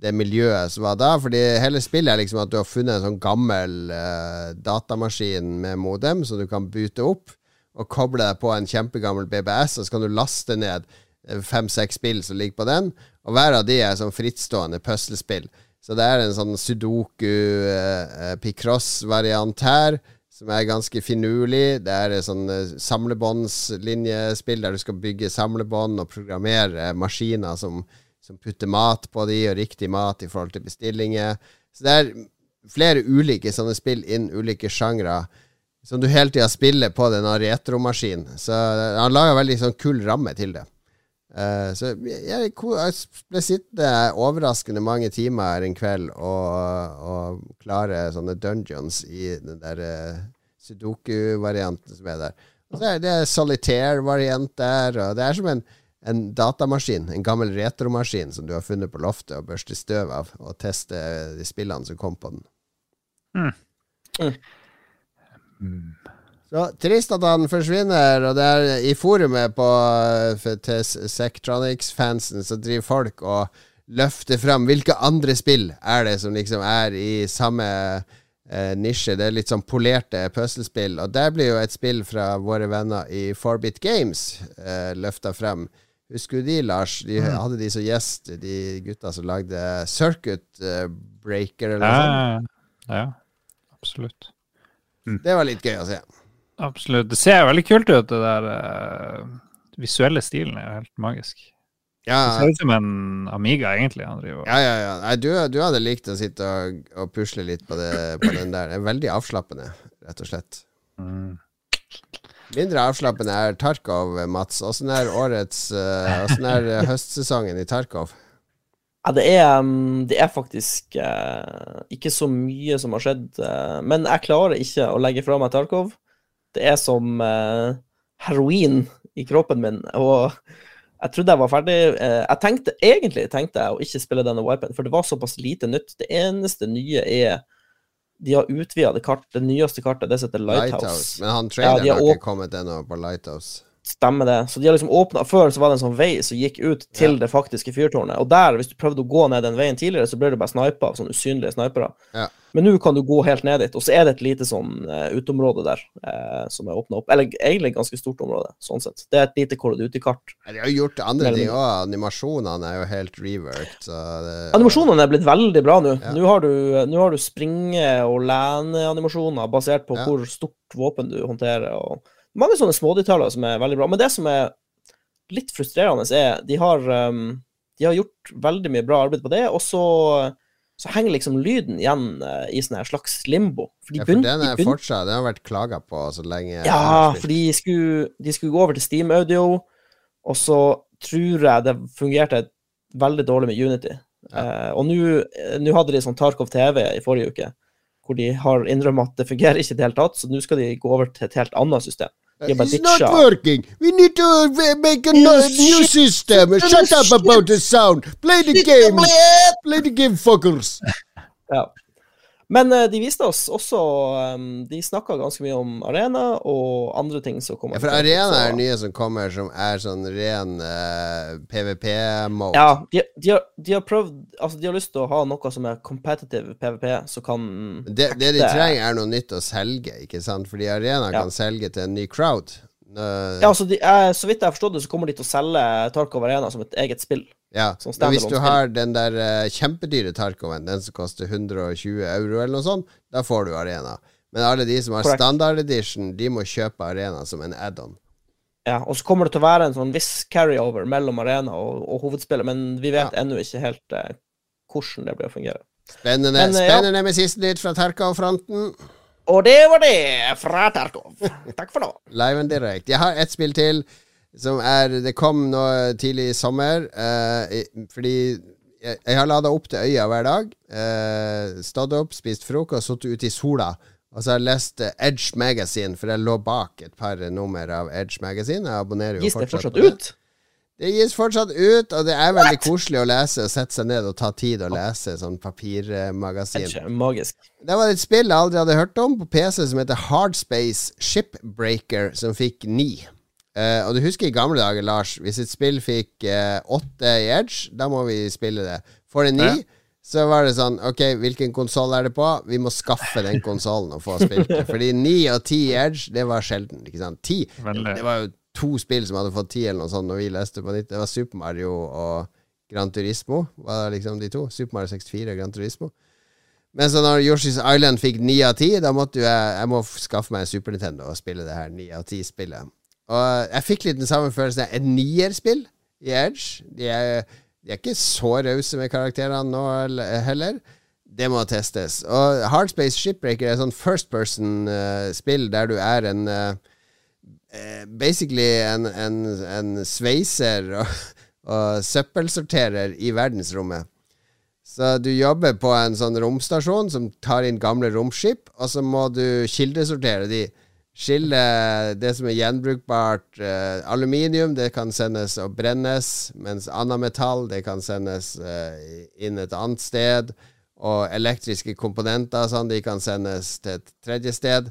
det miljøet som var da. Fordi hele spillet er liksom at du har funnet en sånn gammel eh, datamaskin med modem som du kan bute opp, og koble deg på en kjempegammel BBS, og så kan du laste ned eh, fem-seks spill som ligger på den, og hver av de er sånn frittstående puslespill. Så det er en sånn sudoku eh, Picross-variant her, som er ganske finurlig. Det er en sånn eh, samlebåndslinjespill der du skal bygge samlebånd og programmere maskiner som, som putter mat på de, og riktig mat i forhold til bestillinger. Så det er flere ulike sånne spill innen ulike sjangre som du hele tida spiller på denne retromaskinen. Så han lager veldig sånn kul ramme til det. Uh, så jeg, jeg, ble sittende overraskende mange timer en kveld og, og klare sånne dungeons i den der uh, sudoku-varianten som er der. Og så er det solitaire-variant der, og det er som en, en datamaskin, en gammel retromaskin som du har funnet på loftet og børster støv av, og testet de spillene som kom på den. Mm. Mm. Så trist at han forsvinner, og det er i forumet på, til Sectronics-fansen så driver folk og løfter fram hvilke andre spill er det som liksom er i samme eh, nisje. Det er litt sånn polerte puslespill, og der blir jo et spill fra våre venner i Forbit Games eh, løfta frem. Husker du de, Lars? De mm. hadde de som gjest, de gutta som lagde Circuit eh, Breaker eller noe sånt. Ja, absolutt. Mm. Det var litt gøy å se. Absolutt. Det ser veldig kult ut, det der uh, visuelle stilen er helt magisk. Ja. Det ser ut som en Amiga, egentlig. han. Ja, ja, ja. Nei, du, du, hadde likt å sitte og, og pusle litt på, det, på, den der. Det er veldig avslappende, rett og slett. Mm. Mindre avslappende er Tarkov, Mats. Åssen er årets Åssen uh, er høstsesongen i Tarkov? Ja, det er, mm, det er faktisk uh, ikke så mye som har skjedd. Uh, men jeg klarer ikke å legge fra meg Tarkov. Det er som uh, heroin i kroppen min. Og jeg trodde jeg var ferdig. Uh, jeg tenkte egentlig tenkte jeg å ikke spille denne wipen, for det var såpass lite nytt. Det eneste nye er de har utvida det, kart, det nyeste kartet, det som heter Lighthouse. Lighthouse. Men han traileren ja, har ikke kommet ennå på Lighthouse. Stemmer det. Så de har liksom åpna Før så var det en sånn vei som gikk ut til ja. det faktiske fyrtårnet. Og der, hvis du prøvde å gå ned den veien tidligere, så ble du bare snipa av sånne usynlige snipere. Ja. Men nå kan du gå helt ned dit, og så er det et lite sånn uh, uteområde der uh, som er åpna opp. Eller egentlig et ganske stort område, sånn sett. Det er et lite Call of Duty-kart. De har gjort andre ting òg. Animasjonene er jo helt reworked. Det, Animasjonene er blitt veldig bra nå. Ja. Nå har du, nå du springe- og lene-animasjoner basert på hvor stort våpen du håndterer. og mange sånne smådetaljer som er veldig bra. Men det som er litt frustrerende, er de har, um, de har gjort veldig mye bra arbeid på det, og så, så henger liksom lyden igjen uh, i sånn slags limbo. For, ja, for den er de fortsatt Den har vært klaga på så lenge. Ja, for de skulle, de skulle, gå over til Steam Audio, og så tror jeg det fungerte veldig dårlig med Unity. Ja. Uh, og nå hadde de sånn Tarkov TV i forrige uke, hvor de har innrømmet at det fungerer ikke i det hele tatt, så nå skal de gå over til et helt annet system. It's not working. We need to uh, make a new system. Shut up about the sound. Play the game. Play the game, fuckers. Ja. Men uh, de viste oss også um, De snakka ganske mye om Arena og andre ting som kommer. Ja, for Arena er nye som kommer, som er sånn ren uh, PVP-mode. Ja, de, de, har, de, har, prøvd Altså, de har lyst til å ha noe som er competitive PVP, så kan Det, det de trenger, er noe nytt å selge, ikke sant? Fordi Arena ja. kan selge til en ny crowd. Uh, ja, altså, de, så vidt jeg har forstått det, så kommer de til å selge Tarkov Arena som et eget spill. Ja, og hvis du har den der uh, kjempedyre Tarkoven, den som koster 120 euro eller noe sånt, da får du Arena. Men alle de som har Correct. standard edition, de må kjøpe Arena som en add-on. Ja, og så kommer det til å være en sånn viss carryover mellom Arena og, og hovedspillet, men vi vet ja. ennå ikke helt uh, hvordan det blir å fungere. Spennende, men, uh, spennende ja. med siste nytt fra Tarkov-fronten. Og det var det fra Tarkov. Takk for nå. Live and direct. Jeg har ett spill til. Som er Det kom nå tidlig i sommer, eh, fordi jeg, jeg har lada opp til øya hver dag. Eh, stått opp, spist frokost, sittet ute i sola. Og så har jeg lest Edge Magazine, for jeg lå bak et par nummer av Edge Magazine. Jeg abonnerer jo fortsatt, fortsatt på det. ut? Det gis fortsatt ut, og det er veldig What? koselig å lese og sette seg ned og ta tid å lese sånn papirmagasin. Det var et spill jeg aldri hadde hørt om på PC som heter Hardspace Shipbreaker, som fikk ni. Uh, og du husker i gamle dager, Lars, hvis et spill fikk uh, i Edge, da må vi spille det. Får det ni, ja. så var det sånn Ok, hvilken konsoll er det på? Vi må skaffe den konsollen og få spilt det. Fordi ni og ti i Edge, det var sjelden. Ikke sant? Ti, det var jo to spill som hadde fått ti eller noe sånt når vi leste på nytt. Det var Super Mario og Gran Turismo. Var det liksom de to? Super Mario 64 og Gran Turismo. Men så når Yoshi's Island fikk ni av ti, da måtte jeg, jeg må skaffe meg en Super Nintendo og spille det her ni av ti-spillet. Og jeg fikk litt den samme følelsen. Et nierspill i Edge. De er, de er ikke så rause med karakterene nå heller. Det må testes. Og Hardspace Shipbreaker er sånn first person-spill uh, der du er en uh, Basically en, en, en sveiser og, og søppelsorterer i verdensrommet. Så du jobber på en sånn romstasjon som tar inn gamle romskip, og så må du kildesortere de. Skille det som er gjenbrukbart uh, aluminium, det kan sendes og brennes, mens annet metall, det kan sendes uh, inn et annet sted. Og elektriske komponenter sånn, de kan sendes til et tredje sted.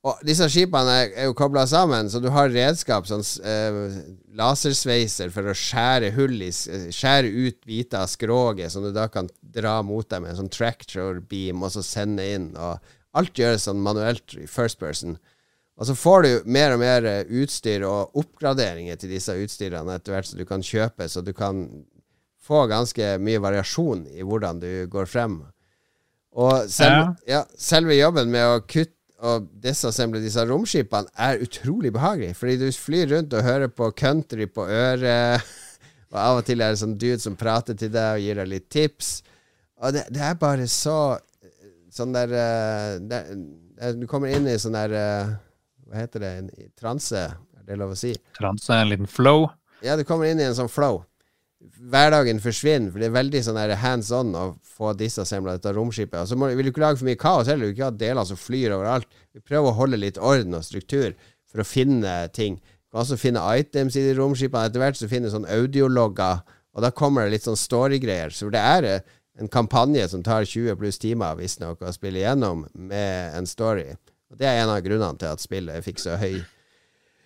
Og disse skipene er, er jo kobla sammen, så du har redskap, sånn uh, lasersveiser for å skjære hull i Skjære ut biter av skroget, som du da kan dra mot deg med en sånn tractor beam, og så sende inn. Og alt gjøres sånn manuelt i first person. Og så får du mer og mer eh, utstyr og oppgraderinger til disse utstyrene etter hvert som du kan kjøpe, så du kan få ganske mye variasjon i hvordan du går frem. Og selv, ja. Ja, selve jobben med å kutte og disassemble disse romskipene er utrolig behagelig. Fordi du flyr rundt og hører på country på øret, og av og til er det sånn dude som prater til deg og gir deg litt tips. Og det, det er bare så Sånn der der, Du kommer inn i sånn der eh, Hva heter det? En, transe, er det lov å si? Transe, en liten flow? Ja, du kommer inn i en sånn flow hverdagen forsvinner, for det er veldig sånn hands on å få disassembla dette romskipet. Og så må, vil du ikke lage for mye kaos heller, du vil ikke ha deler som flyr overalt. Vi prøver å holde litt orden og struktur for å finne ting. Du kan også finne items i de romskipene. Etter hvert så finner du sånn audiologger, og da kommer det litt sånn story-greier. Så det er eh, en kampanje som tar 20 pluss timer, visstnok, å spille igjennom med en story. Og det er en av grunnene til at spillet fikk så høy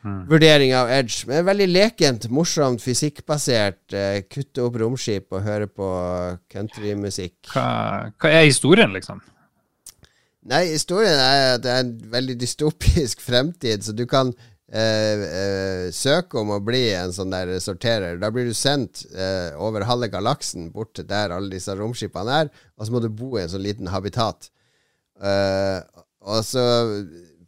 Mm. Vurdering av Edge. Men veldig lekent, morsomt, fysikkbasert. Eh, kutte opp romskip og høre på countrymusikk. Hva, hva er historien, liksom? Nei, historien er at det er en veldig dystopisk fremtid, så du kan eh, eh, søke om å bli en sånn der sorterer. Da blir du sendt eh, over halve galaksen bort til der alle disse romskipene er, og så må du bo i en sånn liten habitat. Eh, og så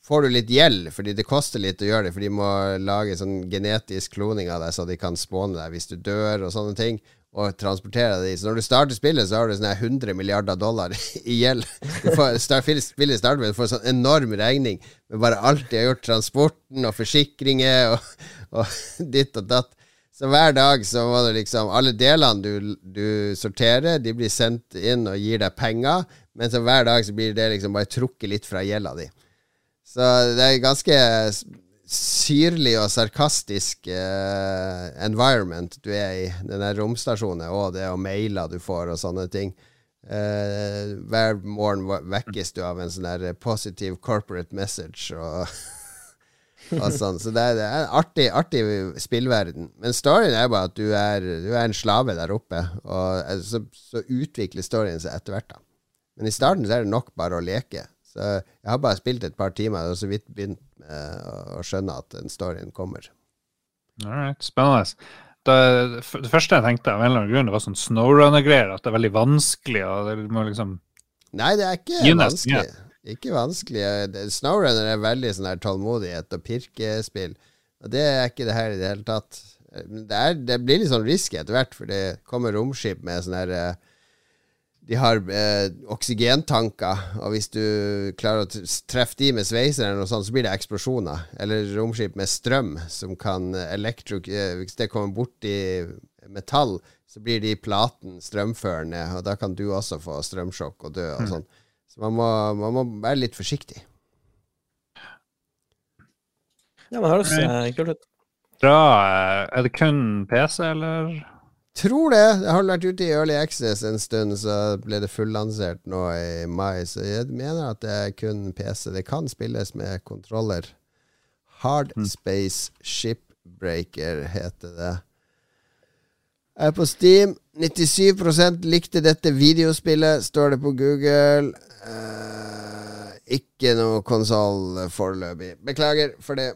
får du litt gjeld, fordi det koster litt å gjøre det. For de må lage sånn genetisk kloning av deg, så de kan spåne deg hvis du dør og sånne ting. Og transportere deg. Så når du starter spillet, så har du sånne 100 milliarder dollar i gjeld. Du får, start, spillet starter med du får sånn enorm regning med bare alt de har gjort. Transporten og forsikringer og, og ditt og datt. Så hver dag så må du liksom Alle delene du, du, sorterer, de blir sendt inn og gir deg penger. Men så hver dag så blir det liksom bare trukket litt fra gjelda di. Så det er ganske syrlig og sarkastisk uh, environment du er i. Den der romstasjonen og det og mailer du får og sånne ting. Uh, hver morgen vekkes du av en sånn der positive corporate message og, sånn. Så det er, det er, en artig, artig spillverden. Men storyen er bare at du er, du er en slave der oppe. Og eh, så, så utvikler storyen seg etter hvert, da. Men i starten så er det nok bare å leke. Så jeg har bare spilt et par timer og så vidt begynt å skjønne at den storyen kommer. Alright, spennende. Det, det, første jeg tenkte, av en eller annen grunn, det var sånn snowrunner-greier. At det er veldig vanskelig. og det må liksom Nei, det er ikke vanskelig. Ikke vanskelig. Snowrunner er veldig sånn her tålmodighet og pirkespill. Og det er ikke det her i det hele tatt. Det, er, det blir litt sånn risky etter hvert, for det kommer romskip med sånn her uh, de har eh, oksygentanker, og hvis du klarer å treffe de med sveiser, eller noe sånt, så blir det eksplosjoner. Eller romskip med strøm som kan elektro... Eh, hvis det kommer borti metall, så blir de platen strømførende, og da kan du også få strømsjokk og dø og mm. Så man må, man må, være litt forsiktig. Ja, men høres kult ut. Bra. Er det kun PC, eller? Tror det. Jeg har vært ute i Early Access en stund, så ble det fullansert nå i mai. Så jeg mener at det er kun PC. Det kan spilles med kontroller. Hard mm. Space Shipbreaker heter det. Er på Steam. 97% likte dette videospillet, står det på Google. Uh, ikke noe konsoll foreløpig. Beklager for det.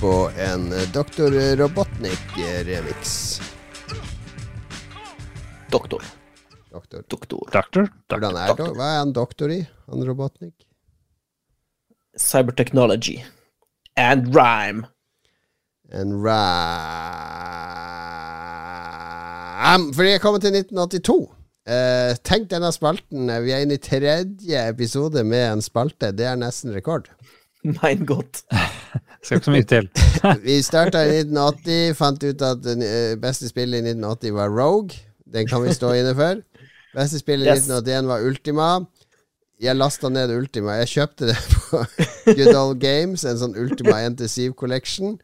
På en Doktor. Robotnik-remix. Doktor. Doktor. Doktor. Doktor. Hvordan er det? Hva er han doktor i, han Robotnik? Cybertechnology. And rhyme. En rhyme Fordi jeg kommer til 1982. Uh, tenk denne spalten. Vi er inne i tredje episode med en spalte. Det er nesten rekord. Mein godt. Skal ikke så mye til. Vi starta i 1980, fant ut at det eh, beste spillet i 1980 var Rogue. Den kan vi stå inne for. Beste spillet i Yes. 1981 var Ultima. Jeg lasta ned Ultima. Jeg kjøpte det på Good Old Games, en sånn Ultima 1-7 Collection,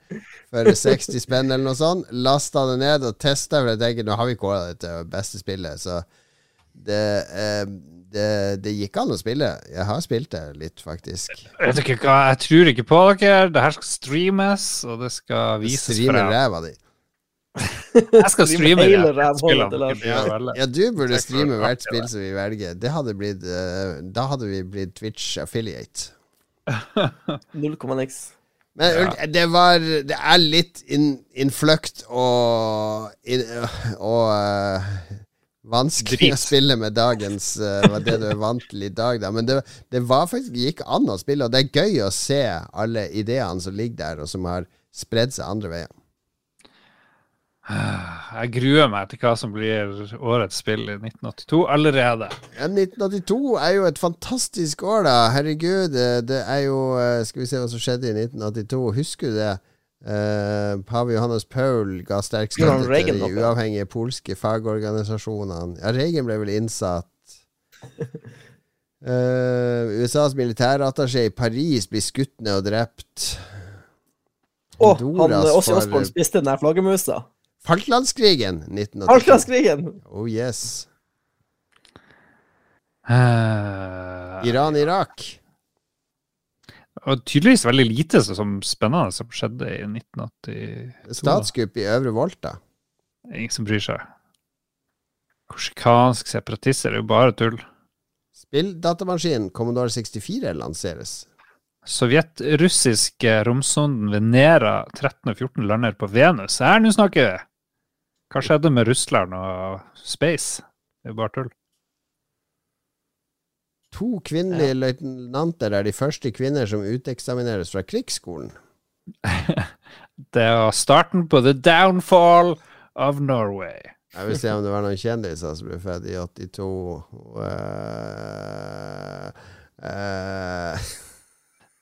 for 60 spenn eller noe sånt. Lasta det ned og testa, for jeg tenker nå har vi kåra det til beste spillet, så det, eh, det, det gikk an å spille. Jeg har spilt det litt, faktisk. Jeg, jeg, jeg tror ikke på dere. Det her skal streames, og det skal vises Streamer ræva di. Jeg skal streame hele det. velge. Ja, du burde streame hvert spill som vi velger. Det hadde blitt eh, Da hadde vi blitt Twitch affiliate. 0, niks. Men Ja. det var Det er litt in, innfløkt og in, Og eh, vanskelig Drit. å spille med dagens uh, det du er vant til i dag, da. Men det, det var faktisk gikk an å spille, og det er gøy å se alle ideene som ligger der, og som har spredd seg andre veien. Jeg gruer meg til hva som blir årets spill i 1982 allerede. Ja, 1982 er jo et fantastisk år, da. Herregud, det, det er jo eh, Skal vi se hva som skjedde i 1982. Husker du det? Eh, Pave Johannes Paul ga sterk støtte Reagan til de uavhengige polske fagorganisasjonene. Ja, Reagan ble vel innsatt. Uh, USAs militærattaché i Paris blir skutt ned og drept. Å, han Honduras Åssi Osborn spiste den der flaggermusa. Falklandskrigen 1982. Falklandskrigen! Oh yes. Uh, Iran-Irak. Og tydeligvis veldig lite som spennende som skjedde i 1982. Statskupp i Øvre Volta. Ingen som bryr seg. Korsikansk separatist er jo bare tull. Spilldatamaskinen Commodore 64 lanseres. Sovjet-russiske romsonden Venera 13 og 14 lander på Venus. Her, nå snakker vi! Hva skjedde med Russland og space? Det er jo bare tull. To kvinnelige løytnanter er de første kvinner som uteksamineres fra krigsskolen. Det var starten på the downfall of Norway. Jeg vil se om det var noen kjendiser som ble født i 82. Uh, uh,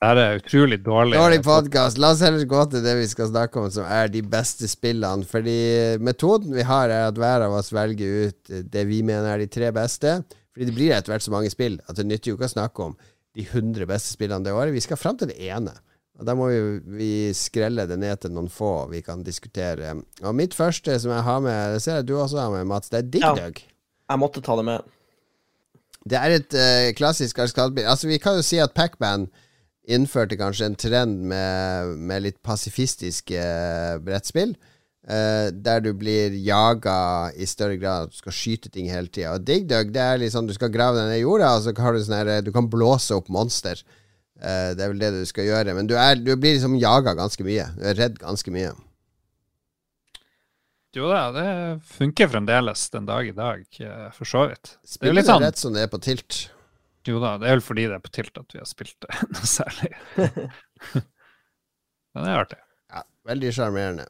Det er utrolig dårlig. dårlig podkast. La oss heller gå til det vi skal snakke om, som er de beste spillene. Fordi metoden vi har, er at hver av oss velger ut det vi mener er de tre beste. Fordi det blir etter hvert så mange spill at det nytter jo ikke å snakke om de 100 beste spillene det året. Vi skal fram til det ene. Og Da må vi, vi skrelle det ned til noen få vi kan diskutere. Og mitt første som jeg har med, det ser jeg du også har med, Mats, det er Dig Ja. Dug. Jeg måtte ta det med. Det er et uh, klassisk arkadespill. Altså, vi kan jo si at Pacman innførte kanskje en trend med, med litt pasifistiske eh, brettspill. Eh, der du blir jaga i større grad. Du skal skyte ting hele tida. Og Dig Dug, det er sånn du skal grave deg ned i jorda, og så har du sånn her eh, Du kan blåse opp monster. Uh, det er vel det du skal gjøre. Men du, er, du blir liksom jaga ganske mye. Du er redd ganske mye. Jo da, det funker fremdeles den dag i dag, for så vidt. Det er Spiller litt du sånn rett som det er på tilt. Jo da, det er vel fordi det er på tilt at vi har spilt det noe særlig. Men det er artig. Ja, veldig sjarmerende.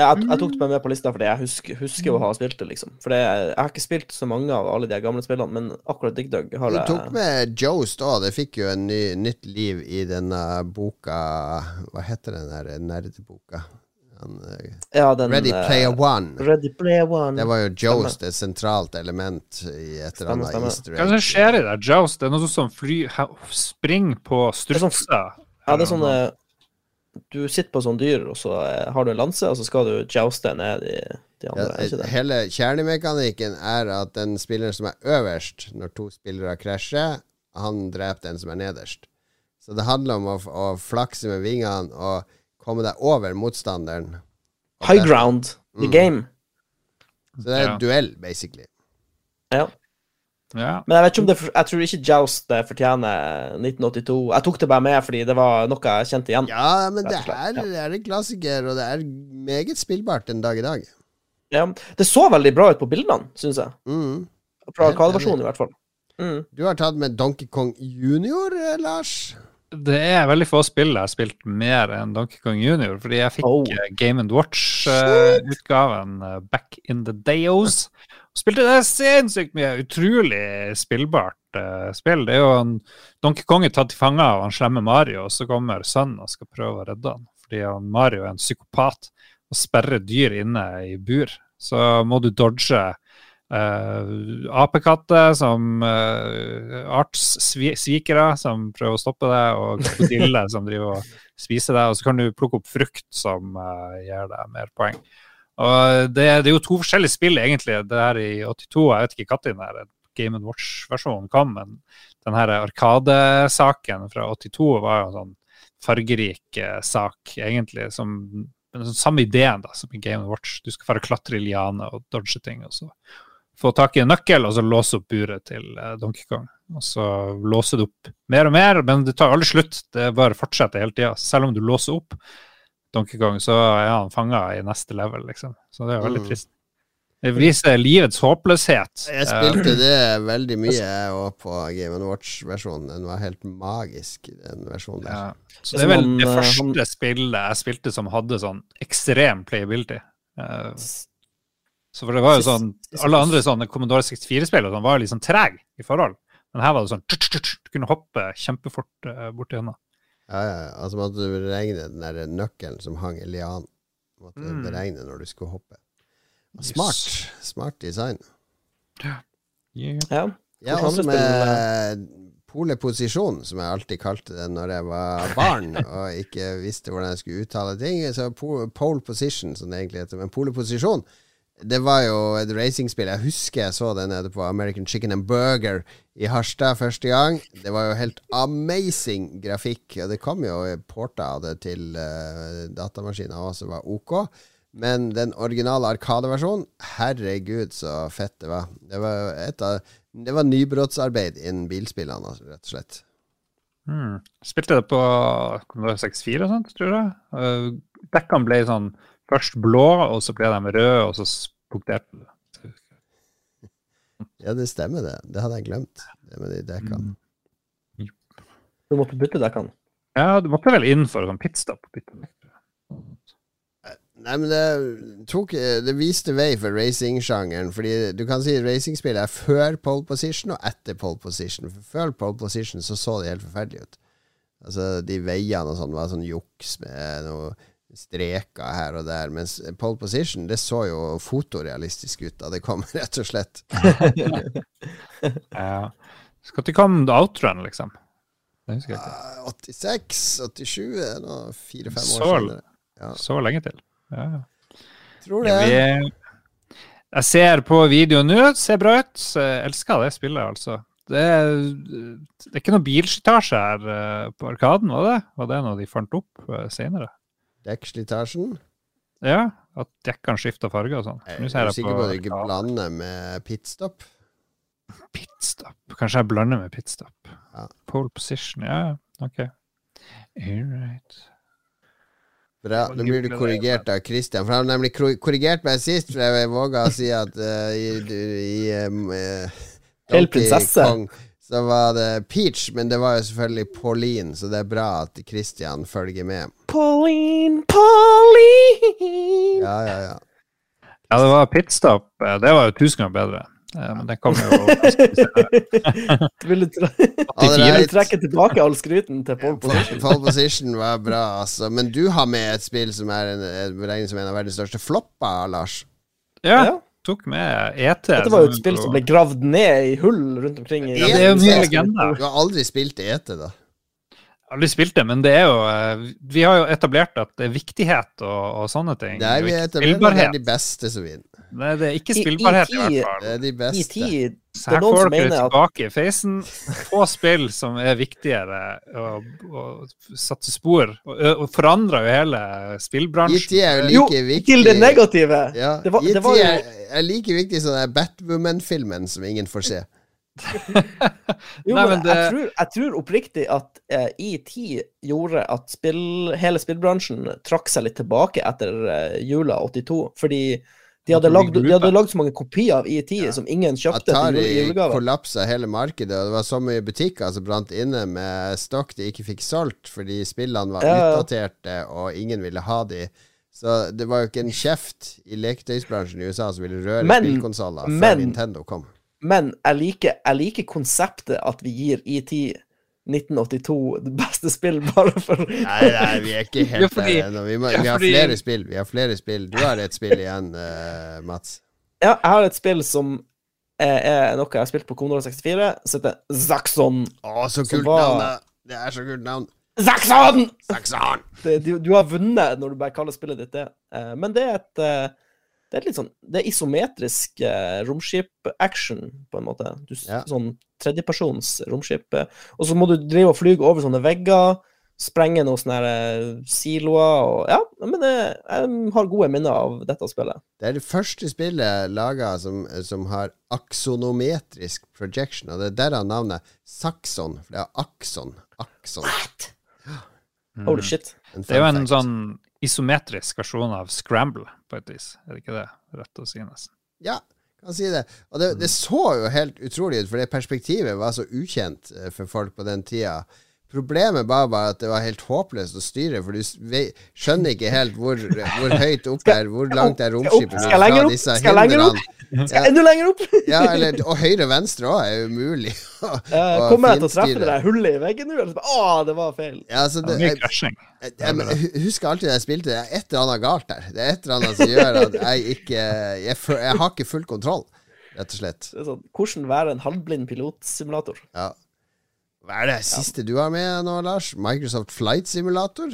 Jeg, jeg tok det med på lista fordi jeg husker, husker å ha spilt det, liksom. For det, jeg har ikke spilt så mange av alle de gamle spillene, men akkurat Dig Dug har Du tok med Jost òg. Det fikk jo en ny, nytt liv i denne boka Hva heter den der nerdeboka? Han, eh, ja, den, Ready eh, Player One. Ready Player One. Det var jo Jost et sentralt element i et eller annet history. Hva er det som skjer i det? Joust? Det er noe som fly, ha- springer på sånn- strutser. Ja, det er sånn eh, Du sitter på sånn dyr, og så eh, har du en lanse, og så skal du jouste ned de, de andre. Ja, ikke det? hele kjernemekanikken er at den spilleren som er øverst når to spillere krasjer, han dreper den som er nederst. Så det handler om å, å flakse med vingene og komme deg over motstanderen. High ground, the Mm. game. Så det er Ja. en duell, basically. Ja. Ja. Men jeg vet ikke om det Jeg tror ikke Joust fortjener 1982. Jeg tok det bare med fordi det var noe jeg kjente igjen. Ja, men det er, det er en klassiker, og det er meget spillbart en dag i dag. Ja. Det så veldig bra ut på bildene, syns jeg. Mm. Fra Arkadeversjonen, i hvert fall. Mm. Du har tatt med Donkey Kong Junior, eh, Lars? Det er veldig få spill jeg har spilt mer enn Donkey Kong Junior, fordi jeg fikk Oh. eh, Game and Watch-utgaven eh, back in the dayos. Spilte det sinnssykt mye. Utrolig spillbart uh, spill. Det er jo en Donkey Kong er tatt til fange av han slemme Mario, og så kommer sønnen og skal prøve å redde han. Fordi han Mario er en psykopat og sperrer dyr inne i bur. Så må du dodge Uh, apekatter som uh, artssvikere som prøver å stoppe deg, og krokodiller som driver og spiser deg. Og så kan du plukke opp frukt som uh, gir deg mer poeng. Og det, det er jo to forskjellige spill, egentlig. Det her i 82, jeg vet ikke når den der Game Watch-versjonen kom, men den her Arkadesaken fra 82 var jo en sånn fargerik eh, sak, egentlig, som men sånn samme ideen da, som i Game Watch. Du skal bare klatre i lianer og dodge ting. og så få tak i en nøkkel og så låse opp buret til eh, Donkey Kong. Og så låser du opp mer og mer, men det tar aldri slutt. Det bare fortsetter hele tida. Selv om du låser opp Donkey Kong, så er han fanga i neste level, liksom. Så det er veldig Mm. trist. Det viser livets håpløshet. Jeg Eh, spilte det veldig mye òg på Game Watch-versjonen. Den var helt magisk, den versjonen der. Ja. Så Det er vel det eh, første spillet jeg spilte som hadde sånn ekstrem playability. Eh, Så for det var jo sånn Alle andre sånne Commodore 64-spill sånn var jo sånn treg i forhold. Men her var det sånn Du kunne hoppe kjempefort borti henne. Ja, ja, ja. Altså måtte du beregne den der nøkkelen som hang i lianen. Måtte Mm. beregne når du skulle hoppe. Yes. Smart. Smart design. Yeah. Ja. Ja, Hvilke også med poleposisjon, som jeg alltid kalte det når jeg var barn og ikke visste hvordan jeg skulle uttale ting. Så pole position, som det egentlig heter. Men poleposisjon, det var jo et racingspill. Jeg husker jeg så det nede på American Chicken and Burger i Harstad første gang. Det var jo helt amazing grafikk, og det kom jo porta av det til uh, datamaskiner òg, som var OK. Men den originale Arkadeversjonen, herregud så fett det var. Det var, et av, det var nybrottsarbeid innen bilspillene, altså, rett og slett. Mm. Spilte det på 64 og sånt, tror jeg. Dekkene ble sånn først blå, og så ble de røde, og så punkterte det. Ja, det stemmer, det. Det hadde jeg glemt, det med de dekkene. Mm. Du måtte bytte dekkene. Ja, du måtte vel inn for sånn pitstop. bytte. Nei, men det tok Det viste vei for racingsjangeren. Fordi du kan si racingspill er før pole position og etter pole position. For før pole position så så det helt forferdelig ut. Altså, de veiene og sånn var sånn juks med noe streker her og der. Mens pole position, det så jo fotorealistisk ut da det kom, rett og slett. Ja. Når kom outrun, liksom? Det husker jeg ikke. Ah, 86, 87, det er nå fire-fem år siden. Ja. Så lenge til. Ja, ja. Tror det. vi, jeg ser på videoen nå, ser bra ut. Jeg elsker det spillet, altså. Det det er ikke noe bilslitasje her eh, på Arkaden, var det? Var det noe de fant opp uh, senere? Dekkslitasjen. Ja, at dekkene skifter farge og sånn. Jeg er du sikker på at du ikke blander med pitstop? Pitstop. Kanskje jeg blander med pitstop. Ja. Pole position, ja, ok. All right. Bra. Nå blir du korrigert av Christian. For han har nemlig korrigert meg sist, for jeg våga å si at uh, i, i um, uh, Til Donkey prinsesse. Kong så var det Peach, men det var jo selvfølgelig Pauline, så det er bra at Christian følger med. Pauline, Pauline Ja, ja, ja. Ja, det var pitstop. eh, Det var jo tusen ganger bedre. Eh, Men den kom jo du tre- All vil du right. trekke tilbake all skryten til Paul Position? Pole position var bra, altså. Men du har med et spill som er en, som en av verdens største flopper, Lars. Ja, Ja. Tok med ET. Dette var jo et spill som ble gravd ned i hull rundt omkring i Ja, det er jo en ny legende. Du har aldri spilt ET, da? Aldri spilt det, men det er jo eh, Vi har jo etablert at det er viktighet og, og sånne ting. Det er, og vi etablerer, det er de beste som vinner. Nei, det er ikke spillbarhet, i, i- hvert Det er de I beste. tid Så det er her får dere tilbake i feisen. Få spill som er viktigere, og, og satte spor. Og, og forandra jo hele spillbransjen. IT er jo Jo, like viktig til det negative! Ja, Det var- IT det var jo- er, er like viktig som den Batwoman-filmen som ingen får se. Jo, Nei, men det- jeg, tror, jeg tror oppriktig at eh, ET gjorde at spill, hele spillbransjen trakk seg litt tilbake etter eh, jula 82, fordi de hadde, lagd, de hadde lagd så mange kopier av ET som ingen kjøpte Atari kollapsa hele markedet, og det var så mye butikker som brant inne med stokk de ikke fikk solgt fordi spillene var Ja, ja. utdaterte og ingen ville ha de. Så det var jo ikke en kjeft i leketøysbransjen i USA som ville røre spillkonsoller før men- Nintendo kom. Men jeg liker, jeg liker konseptet at vi gir ET 1982 det beste spill bare for Nei, nei, vi er ikke helt der ennå. Vi, vi har flere spill. Vi har flere spill. Du har et spill igjen, uh, Mats. Ja, jeg har et spill som er, er noe jeg har spilt på Commodore 64, som heter Zaxxon. Å, så kult var- navn! da. Det er så kult navn. Zaxxon! Zaxxon! Du, du har vunnet når du bare kaller spillet ditt det. Eh, men det er et eh, Det er litt sånn Det er isometrisk eh, romskip-action, på en måte. Du, Ja. Sånn tredjepersons romskip. eh, og så må du drive og flyge over sånne vegger, sprenge noen sånne eh, siloer og Ja, men det, jeg har gode minner av dette spillet. Det er det første spillet laga som, som har aksonometrisk projection, og det er derav navnet Saxon, for det er akson. Akson. What? Holy shit. Det er jo en sånn isometrisk versjon av Scramble, på et vis. Er det ikke det? Rett å si, nesten. Ja, kan si det. Og det, det så jo helt utrolig ut, for det perspektivet var så ukjent eh, for folk på den tida. Problemet bare var at det var helt håpløst å styre, for du skjønner ikke helt hvor, hvor høyt opp er, hvor langt er romskipet opp? disse hindrene. Skal enda lenger opp? Ja, eller, og høyre og venstre òg er umulig. kommer jeg til å treffe det der hullet i veggen nå? Bare, Å, det var feil. Ja, altså, Det jeg, jeg, jeg, jeg husker alltid da jeg spilte, det er et eller annet galt der. Det er et eller annet som gjør at jeg ikke jeg har ikke full kontroll, rett og slett. Det er sånn, hvordan være en halvblind pilotsimulator? Ja. Hva er det siste du har med nå, Lars? Microsoft Flight Simulator?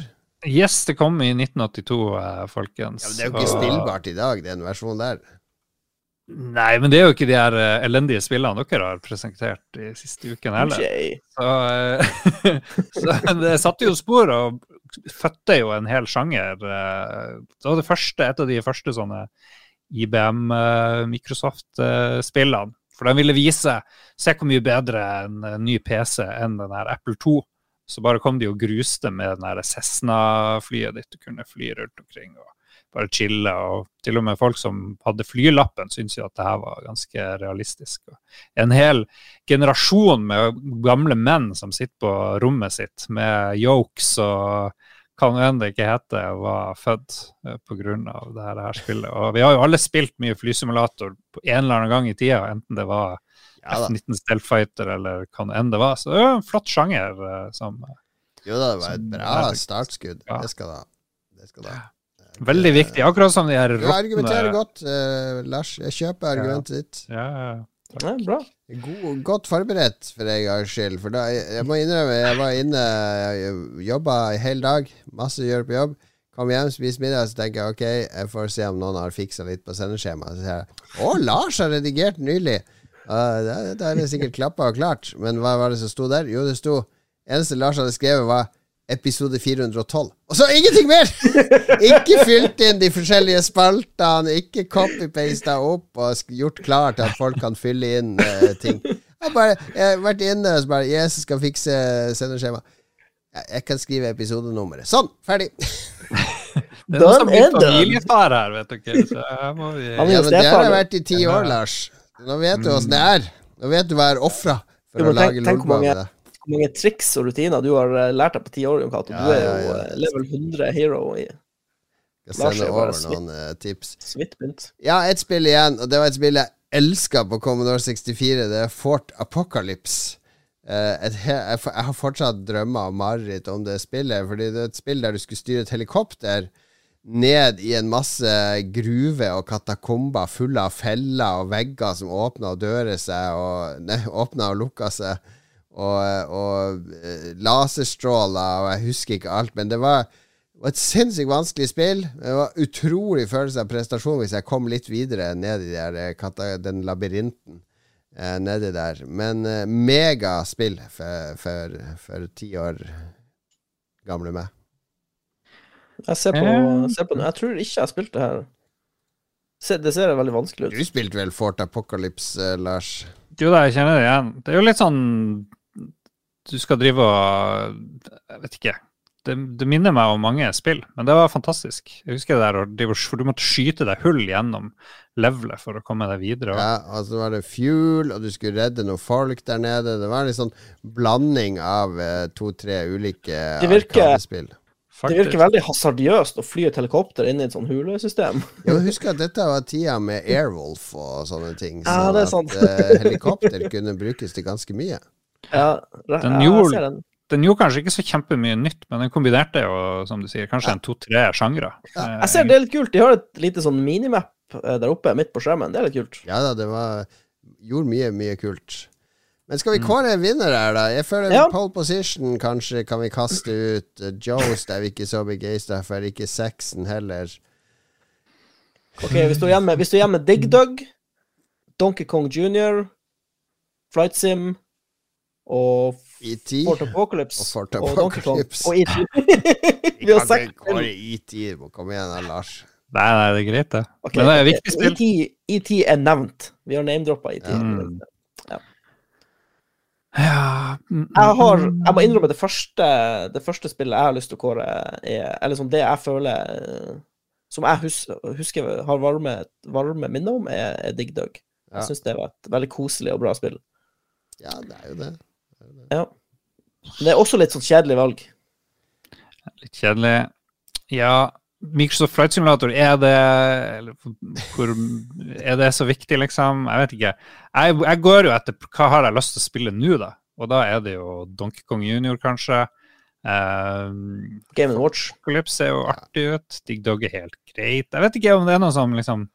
Yes, det kom i 1982, eh, folkens. Ja, men det er jo ikke Og- spillbart i dag, den versjonen der. Nei, men det er jo ikke de her eh, elendige spillene dere har presentert de siste ukene heller. Så, eh, så det satte jo spor og fødte jo en hel sjanger. Det var det første, et av de første sånne IBM eh, Microsoft-spillene. For de ville vise se hvor mye bedre en ny PC enn den her Apple 2. Så bare kom de og gruste med den her Cessna-flyet ditt. Du kunne fly rundt omkring og bare chille. Og til og med folk som hadde flylappen, syntes jo at det her var ganske realistisk. Og en hel generasjon med gamle menn som sitter på rommet sitt med yokes og nå enn det ikke heter, var født pga. på grunn av det her, spillet. Og vi har jo alle spilt mye flysimulator på en eller annen gang i tida, enten det var Ja. F-19 Stealthfighter eller hva enn det var. Så det er jo en flott sjanger eh, som Jo da, det var et bra er- startskudd. Ja. Det skal da. Det skal da. Veldig viktig. Akkurat som de her Du argumenterer godt, uh, Lars. Jeg kjøper argumentet ditt. ja, ja. Ja, bra. God, godt forberedt for en gangs skyld. For da, jeg, jeg må innrømme, jeg var inne jobba en hel dag. Masse å gjøre på jobb. Kom hjem, spis middag, så tenker jeg ok, jeg får se om noen har fiksa litt på sendeskjemaet. Så sier jeg Å, Lars har redigert nylig! Uh, da er det sikkert klappa og klart. Men hva var det som sto der? Jo, det sto Eneste Lars hadde skrevet, var episode 412. Og så ingenting mer! ikke fylt inn de forskjellige spaltene, ikke copy-pasta opp og gjort klar til at folk kan fylle inn uh, ting. Jeg, bare, jeg har vært inne og bare Jesus skal fikse sendeskjema. Jeg, jeg kan skrive episodenummeret. Sånn! Ferdig. Det er noe som blir familiefar her, vet dere. Så her må vi er Ja, men det har jeg vært i ti år, Lars. Nå vet du åssen det er. Nå vet du hva jeg har ofra for å lage lolbua med det. Mange triks og rutiner du har eh, lært deg på ti år, Jon Cato. Du er jo eh, level 100 hero i er bare over noen eh, tips. Ja, ett spill igjen, og det var et spill jeg elska på Commodore 64. Det er Fort Apocalypse. Eh, he jeg, har fortsatt drømmer og mareritt om det spillet, fordi det er et spill der du skulle styre et helikopter ned i en masse gruve og katakomber fulle av feller og vegger som åpna og dører seg, og Nei, åpna og lukka seg, og, og eh, laserstråler, og jeg husker ikke alt, men det var var et sinnssykt vanskelig spill. Det var utrolig følelse av prestasjon hvis jeg kom litt videre ned i der, eh, den labyrinten eh, nedi der. Men eh, megaspill for, for, for ti år gamle meg. Jeg ser på, ser på Jeg tror ikke jeg har spilt det her. Det ser veldig vanskelig ut. Du spilte vel Fort Apocalypse, eh, Lars? Jo da, jeg kjenner det igjen. Det er jo litt sånn Du skal drive og Jeg vet ikke. Det, det minner meg om mange spill, men det var fantastisk. Jeg husker det der, for du måtte skyte deg hull gjennom levelet for å komme deg videre. og- Ja, og så var det fuel, og du skulle redde noen folk der nede. Det var en litt sånn blanding av eh, to-tre ulike Det virker- arkadespill. Det virker veldig hasardiøst å fly et helikopter inn i et sånn hulesystem. Ja, husk at dette var tida med Airwolf og sånne ting. Ja, det er sånn sant. at eh, helikopter kunne brukes til ganske mye. Ja, Den jeg gjorde- ser den. Den gjorde kanskje ikke så kjempemye nytt, men den kombinerte jo, som du sier, kanskje en to-tre sjangre. Ja. Jeg ser det er litt kult. De har et lite sånn minimap eh, der oppe midt på skjermen. Det er litt kult. Ja da, det var Gjorde mye, mye kult. Men skal vi kåre en vinner her, da? Jeg føler Ja. pole position kanskje kan vi kaste ut. Uh, Joes er vi ikke så begeistra for. Ikke sexen heller. Ok, Vi står igjen med, vi står igjen med Dig Dug, Donkey Kong Jr., Flight Sim og ET. Fort Apocalypse. Og Fort Apocalypse. Og ET. Vi vi har kan det. ET. Komme igjen, da, Lars. Nei, nei, det er greit, det. Okay, Men det er viktig spill. ET, er nevnt. Vi har name-droppa ET. Mm. Ja mm, Jeg har mm, Jeg må innrømme det første Det første spillet jeg har lyst til å kåre, er Eller sånn det jeg føler eh, Som jeg hus, husker har varme, varme minner om, er, er Dig Dug. Ja. Jeg syns det var et veldig koselig og bra spill. Ja, det er jo det. Ja. Men det er også litt sånn kjedelig valg. Litt kjedelig. Ja, Microsoft Flight Simulator, er det eller, hvor, Er det så viktig, liksom? Jeg vet ikke. Jeg, jeg går jo etter hva har jeg lyst til å spille nå, da. Og da er det jo Donkey Kong Junior, kanskje. Um, Game Watch. Apocalypse ser jo artig ut. Digg Dog er helt greit. Jeg vet ikke om det er noe som liksom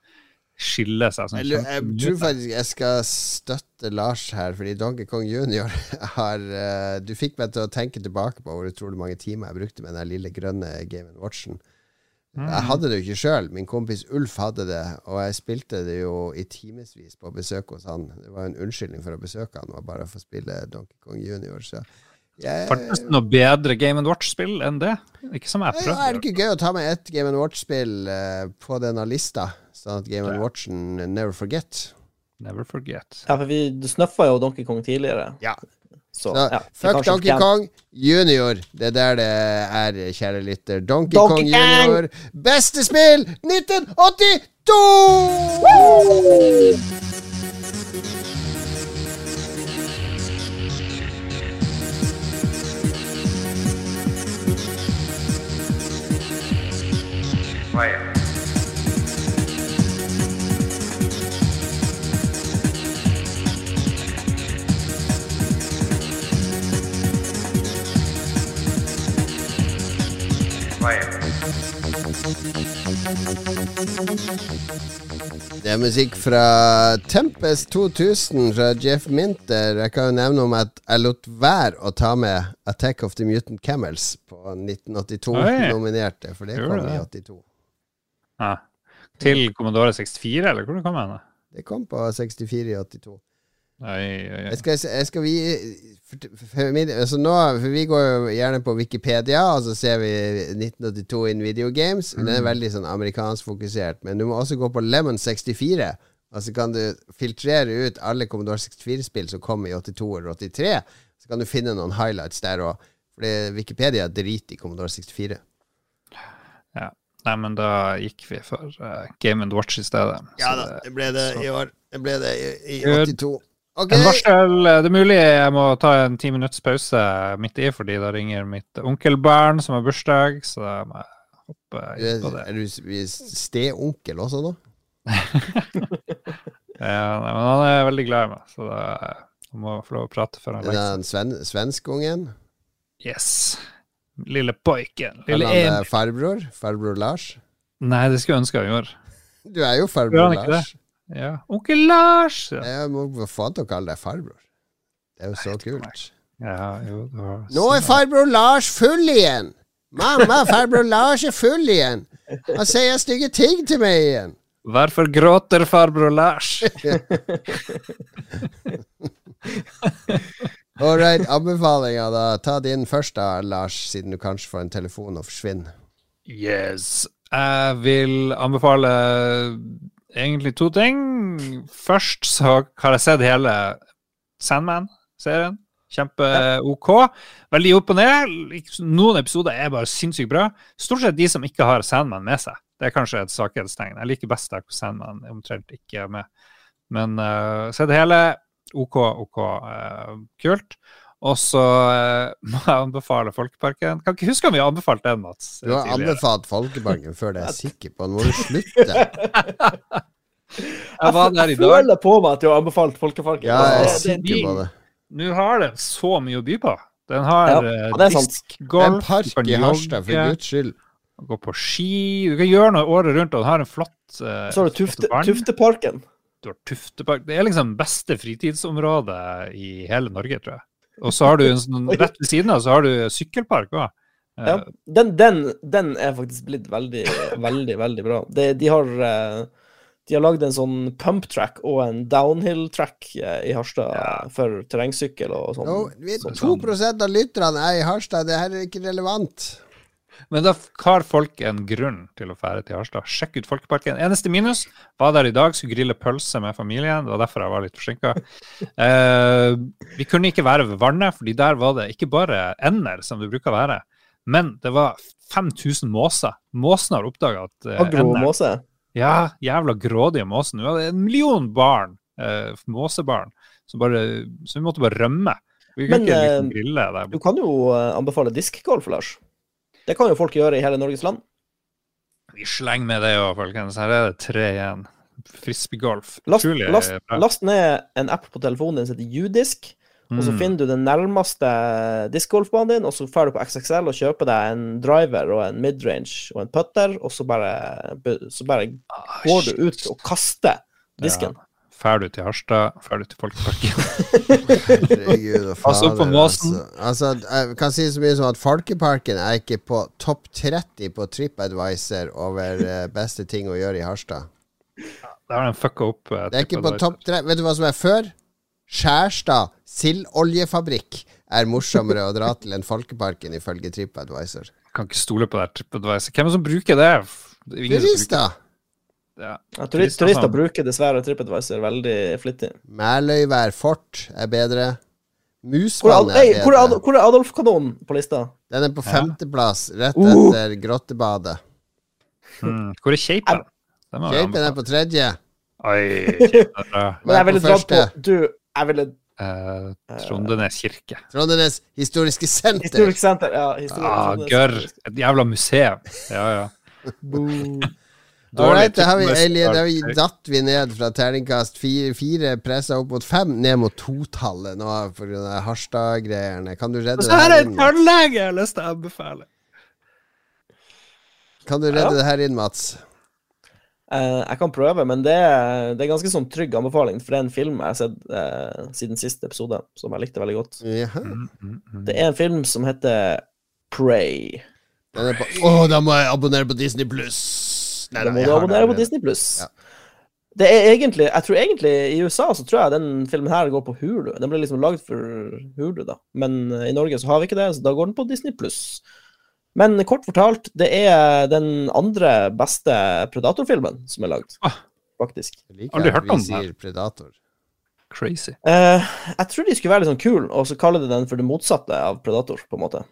skiller seg. Sånn, Jeg, jeg tror faktisk jeg skal støtte Lars her, fordi Donkey Kong Junior har uh, Du fikk meg til å tenke tilbake på hvor utrolig mange timer jeg brukte med den lille grønne Game Watchen. Jeg hadde det jo ikke sjøl. Min kompis Ulf hadde det, og jeg spilte det jo i timevis på besøk hos han. Det var en unnskyldning for å besøke han, var bare å få spille Donkey Kong Junior. Så jeg, Faktisk noe bedre Game Watch-spill enn det. Ikke som jeg Ja, er det ikke gøy å ta med ett Game Watch-spill eh, på denne lista, sånn at Game Ja. Watchen never forget? Never forget. Ja, for vi snøffa jo Donkey Kong tidligere. Ja. Så, Så, ja, fuck Donkey kan- Kong Junior. Det er der det er, kjære lytter. Donkey, Donkey Kong! Junior, beste spill 1982! Det er musikk fra Tempest 2000 fra Jeff Minter. Jeg kan jo nevne om at jeg lot være å ta med Attack of the Mutant Camels på 1982 Oi. nominerte, for det kom i 82. Ja. Til Commodore 64, eller hvor kom den? Det kom på 64 i 82. Jeg skal, jeg skal vi for, for, altså nå, for Vi går jo gjerne på Wikipedia, og så ser vi 1982 in video games. Mm. Den er veldig sånn amerikansk fokusert. Men du må også gå på Lemon 64. Og så kan du filtrere ut alle Commodore 64-spill som kom i 82 eller 83. Så kan du finne noen highlights der òg. For Wikipedia driter i Commodore 64. Ja. Nei, men da gikk vi for uh, Game and Watch i stedet. Ja da, det ble det i år. Det ble det i, i Good. 82. Ok, En varsel, det er mulig jeg må ta en ti minutts pause midt i, fordi da ringer mitt onkelbarn som har bursdag, så da må jeg hoppe inn på det. er du steonkel også nå? Ja, nei, men han er veldig glad i meg, så da jeg må få lov å prate før han Er legger seg. sven, svenskungen? Yes. Lille poiken. Lille Emil. deg farbror? Farbror Lars? Nei, det skulle jeg ønske han gjorde. Du er jo farbror Lars. Ja. Onkel Lars! Ja, Jeg må få han til å kalle deg farbror. Det er jo så kult. ja jo, var Nå er farbror Lars full igjen! Mamma, farbror Lars er full igjen! Han sier stygge ting til meg igjen! Hvorfor gråter farbror Lars? All right, anbefalinga, da. Ta din først, da, Lars, siden du kanskje får en telefon og forsvinner. Yes. Jeg vil anbefale egentlig to ting. Først så har jeg sett hele Sandman-serien. Kjempe-OK. Veldig opp og ned. Noen episoder er bare sinnssykt bra. Stort sett de som ikke har Sandman med seg. Det er kanskje et svakhetstegn. Jeg liker best der hvor Sandman omtrent ikke er med. Men uh, det hele. OK, OK. uh, kult. Og så eh, må jeg anbefale Folkeparken. Kan ikke huske om vi har anbefalt den, Mats. Du har tidligere. anbefalt Folkeparken før det er jeg sikker på. Nå må du slutte. Jeg var der i Jeg føler på meg at du har anbefalt Folkeparken. Ja, jeg er sikker på det. Nå har den så mye å by på. Den har Ja, eh, er en park i Harstad, for guds skyld. gå på ski Du kan gjøre noe året rundt, og den har en flott uh, Så har du Tufte. Tufteparken. Du har Tuftepark. Det er liksom beste fritidsområdet i hele Norge, tror jeg. Og så har du en sånn, rett ved siden av så har du sykkelpark òg. Ja. Den, den, den er faktisk blitt veldig, veldig, veldig bra. De, de har eh, de har lagd en sånn pump track og en downhill track eh, i Harstad Ja. for terrengsykkel og sånn. No, vi, sånn. 2 av lytterne er i Harstad. Det her er ikke relevant. Men da har folk en grunn til å fære til Harstad. Sjekk ut Folkeparken. Eneste minus var der i dag, skulle grille pølse med familien. Det var derfor jeg var litt forsinka. Eh, vi kunne ikke være ved vannet, fordi der var det ikke bare ender, som det bruker å være, men det var 5000 måser. Måsene har oppdaga at eh, Agro ender- måse. Ja, jævla grådige måsen. Vi hadde en million barn, eh, måsebarn, som bare, så vi måtte bare rømme. Vi kunne Men, ikke liksom eh, grille der Du kan jo eh, anbefale diskgolf, Lars. Det kan jo folk gjøre i hele Norges land. Vi slenger med det òg, folkens. Her er det tre igjen. Frisbeegolf. Last, last, last ned en app på telefonen din som heter Udisk, og så Mm. finner du den nærmeste diskgolfbanen din, og så drar du på XXL og kjøper deg en driver og en midrange og en putter, og så bare, så bare Ah, går du ut og kaster disken. Ja. Fær du til Harstad, drar du til Folkeparken. Herregud og opp på måsen. Altså. altså, jeg kan si så mye som at Folkeparken er ikke på topp 30 på TripAdvisor over eh, beste ting å gjøre i Harstad. Da har de fucka opp. eh, Det er ikke på topp 30 Vet du hva som er før? Skjærstad sildoljefabrikk er morsommere å dra til enn Folkeparken, ifølge TripAdvisor. Kan ikke stole på det TripAdvisor. Hvem er det som bruker det? Er Turister! Ja. Ja, Turister turister bruker dessverre TripAdvisor veldig flittig. Mæløyvær fort er bedre. Hvor er, Musvann er hvor er, Ad- bedre. hvor er Adolf-kanonen på lista? Den er på Ja. femteplass, rett Uh. etter Grottebadet. Hmm. Hvor er vi Kjeipen er på tredje. Oi. Men jeg ville dratt på? Du, jeg ville Uh, Trondenes kirke. Trondenes historiske senter. Historisk senter. Ja, historisk Ah, gørr. Et jævla museum. Ja, ja. Alright, da har vi, Alien, da vi datt vi ned fra terningkast fire, fire pressa opp mot fem, ned mot totallet nå pga. Harstad-greiene. Kan du redde det så her er en tannlege jeg har lyst til å anbefale. Kan du redde Ja. det her inn, Mats? Uh, jeg kan prøve, men det er, det er ganske sånn trygg anbefaling, for det er en film jeg har sett uh, siden siste episode, som jeg likte veldig godt. Jaha. Mm, mm, mm. Det er en film som heter Prey. Å, oh, da må jeg abonnere på Disney Pluss! Nei, Da må du abonnere på. Disney Pluss. Ja. Det er egentlig Jeg tror egentlig i USA så tror jeg den filmen her går på Hulu. Den ble liksom lagd for Hulu, da. Men eh, i Norge så har vi ikke det, så da går den på Disney Pluss. Men kort fortalt, det er den andre beste Predator-filmen som er lagd, Ah. faktisk. Jeg liker Aldri hørt om den sier Predator. Crazy. Uh, jeg tror de skulle være litt sånn kul, og så kalle det den for det motsatte av Predator, på en måte.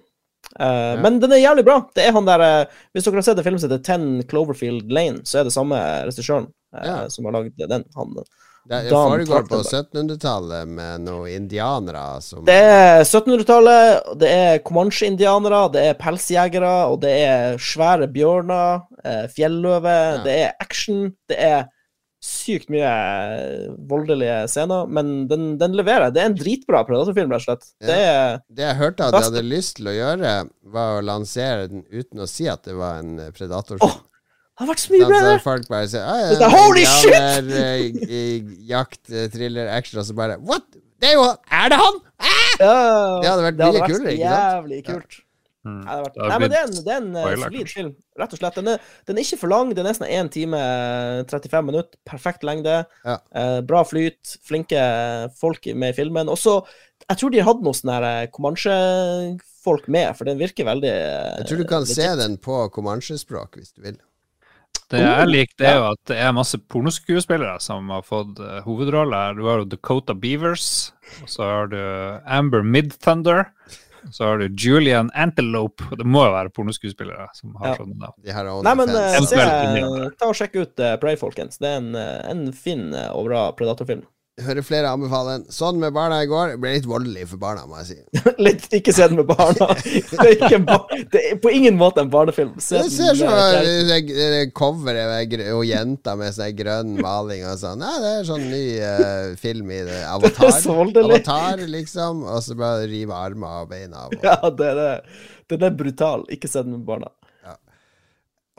Eh, Men den er jævlig bra. Det er han der uh, Hvis dere har sett en film som heter Ten Cloverfield Lane, så er det samme regissøren uh, Ja. som har lagd den. Han. Det det foregår på 1700-tallet med noen indianere som Det er 1700-tallet, det er comanche-indianere, det er pelsjegere, og det er svære bjørner, eh, fjelløve, Ja. det er action, det er sykt mye eh, voldelige scener, men den, den leverer. Det er en dritbra predatorfilm, rett og slett. Det er Det jeg hørte at jeg hadde lyst til å gjøre, var å lansere den uten å si at det var en eh, predatorfilm. Oh. det har vært så mye bra! Så det. folk bare sier «Ah, Det er ja, holy shit! eh, Jakt, thriller, action, og så bare What?! Det er jo Er det han?! Ja, Det hadde vært mye kulere, ikke sant? Jævlig kult. Mm. Det vært... Det Nei, men det er en, det er en eh, spoiler, solid film, rett og slett. Den er, den er ikke for lang, den er nesten 1 time eh, 35 minutter. Perfekt lengde. Ja. Eh, bra flyt, flinke folk med i filmen. Også, Jeg tror de hadde noen sånne eh, Comanche-folk med, for den virker veldig eh, Jeg tror du kan se den på Comanche-språk hvis du vil. Det jeg liker, er jo at det er masse pornoskuespillere som har fått hovedroller. Du har jo Dakota Beavers, og så har du Amber Midthunder. Så har du Julian Antelope. Det må jo være pornoskuespillere som har Ja. sånne navn. Nei, men uh, se, ta og sjekk ut uh, Prey, folkens. Det er en, eh, en fin eh, og bra Predator-film. Hører flere anbefale den. Sånn med barna i går. Ble litt voldelig for barna, må jeg si. Litt ikke se den med barna. Det er, ikke en ba det er på ingen måte en barnefilm. Se Det ser så med- det, det, det coveret med og jenta med sånn grønn maling og sånn. Nei, det er sånn ny uh, film i det. Avatar. så. Avatar, liksom. Og så bare rive armer og bein av. Og. Ja, det er det. Den er brutal. Ikke se den med barna.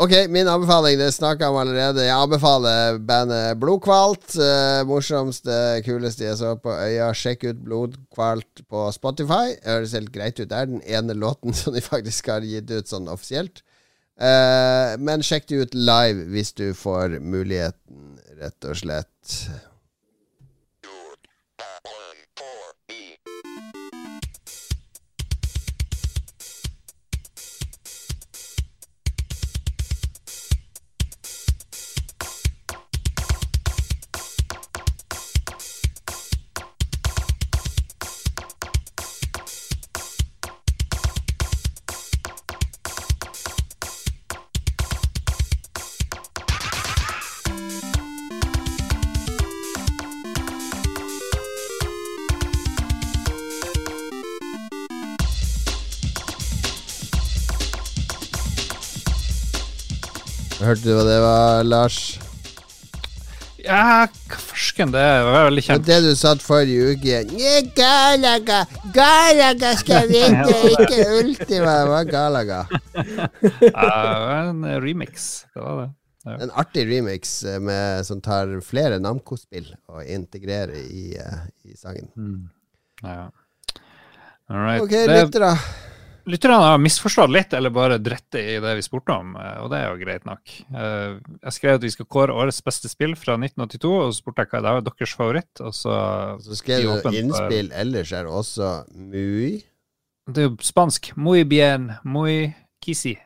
Ok, min anbefaling, det snakka om allerede. Jeg anbefaler bandet Blodkvalt. Eh, morsomste, kuleste jeg så på øya. Sjekk ut Blodkvalt på Spotify. Det høres helt greit ut. Det er den ene låten som de faktisk har gitt ut sånn offisielt. Eh, men sjekk det ut live hvis du får muligheten, rett og slett. Hørte du hva det var, Lars? Ja, farsken, det var veldig kjent. det du satt forrige uke. Galaga! Galaga skal vinne, ikke Ultima! Det var Galaga. Ja, en remix. Det var det. En artig remix eh, med, som tar flere Namco-spill og integrerer i, eh, i sangen. Ja. All right. Ok, lyttere. Lytterne har misforstått litt, eller bare dritt i det vi spurte om, eh, og det er jo greit nok. Eh, Jeg skrev at vi skal kåre årets beste spill fra 1982, og så spurte jeg hva det var deres favoritt, og så Så skrev du innspill for-. Ellers er det også Mui. Det er jo spansk. Muy bien, muy kisi.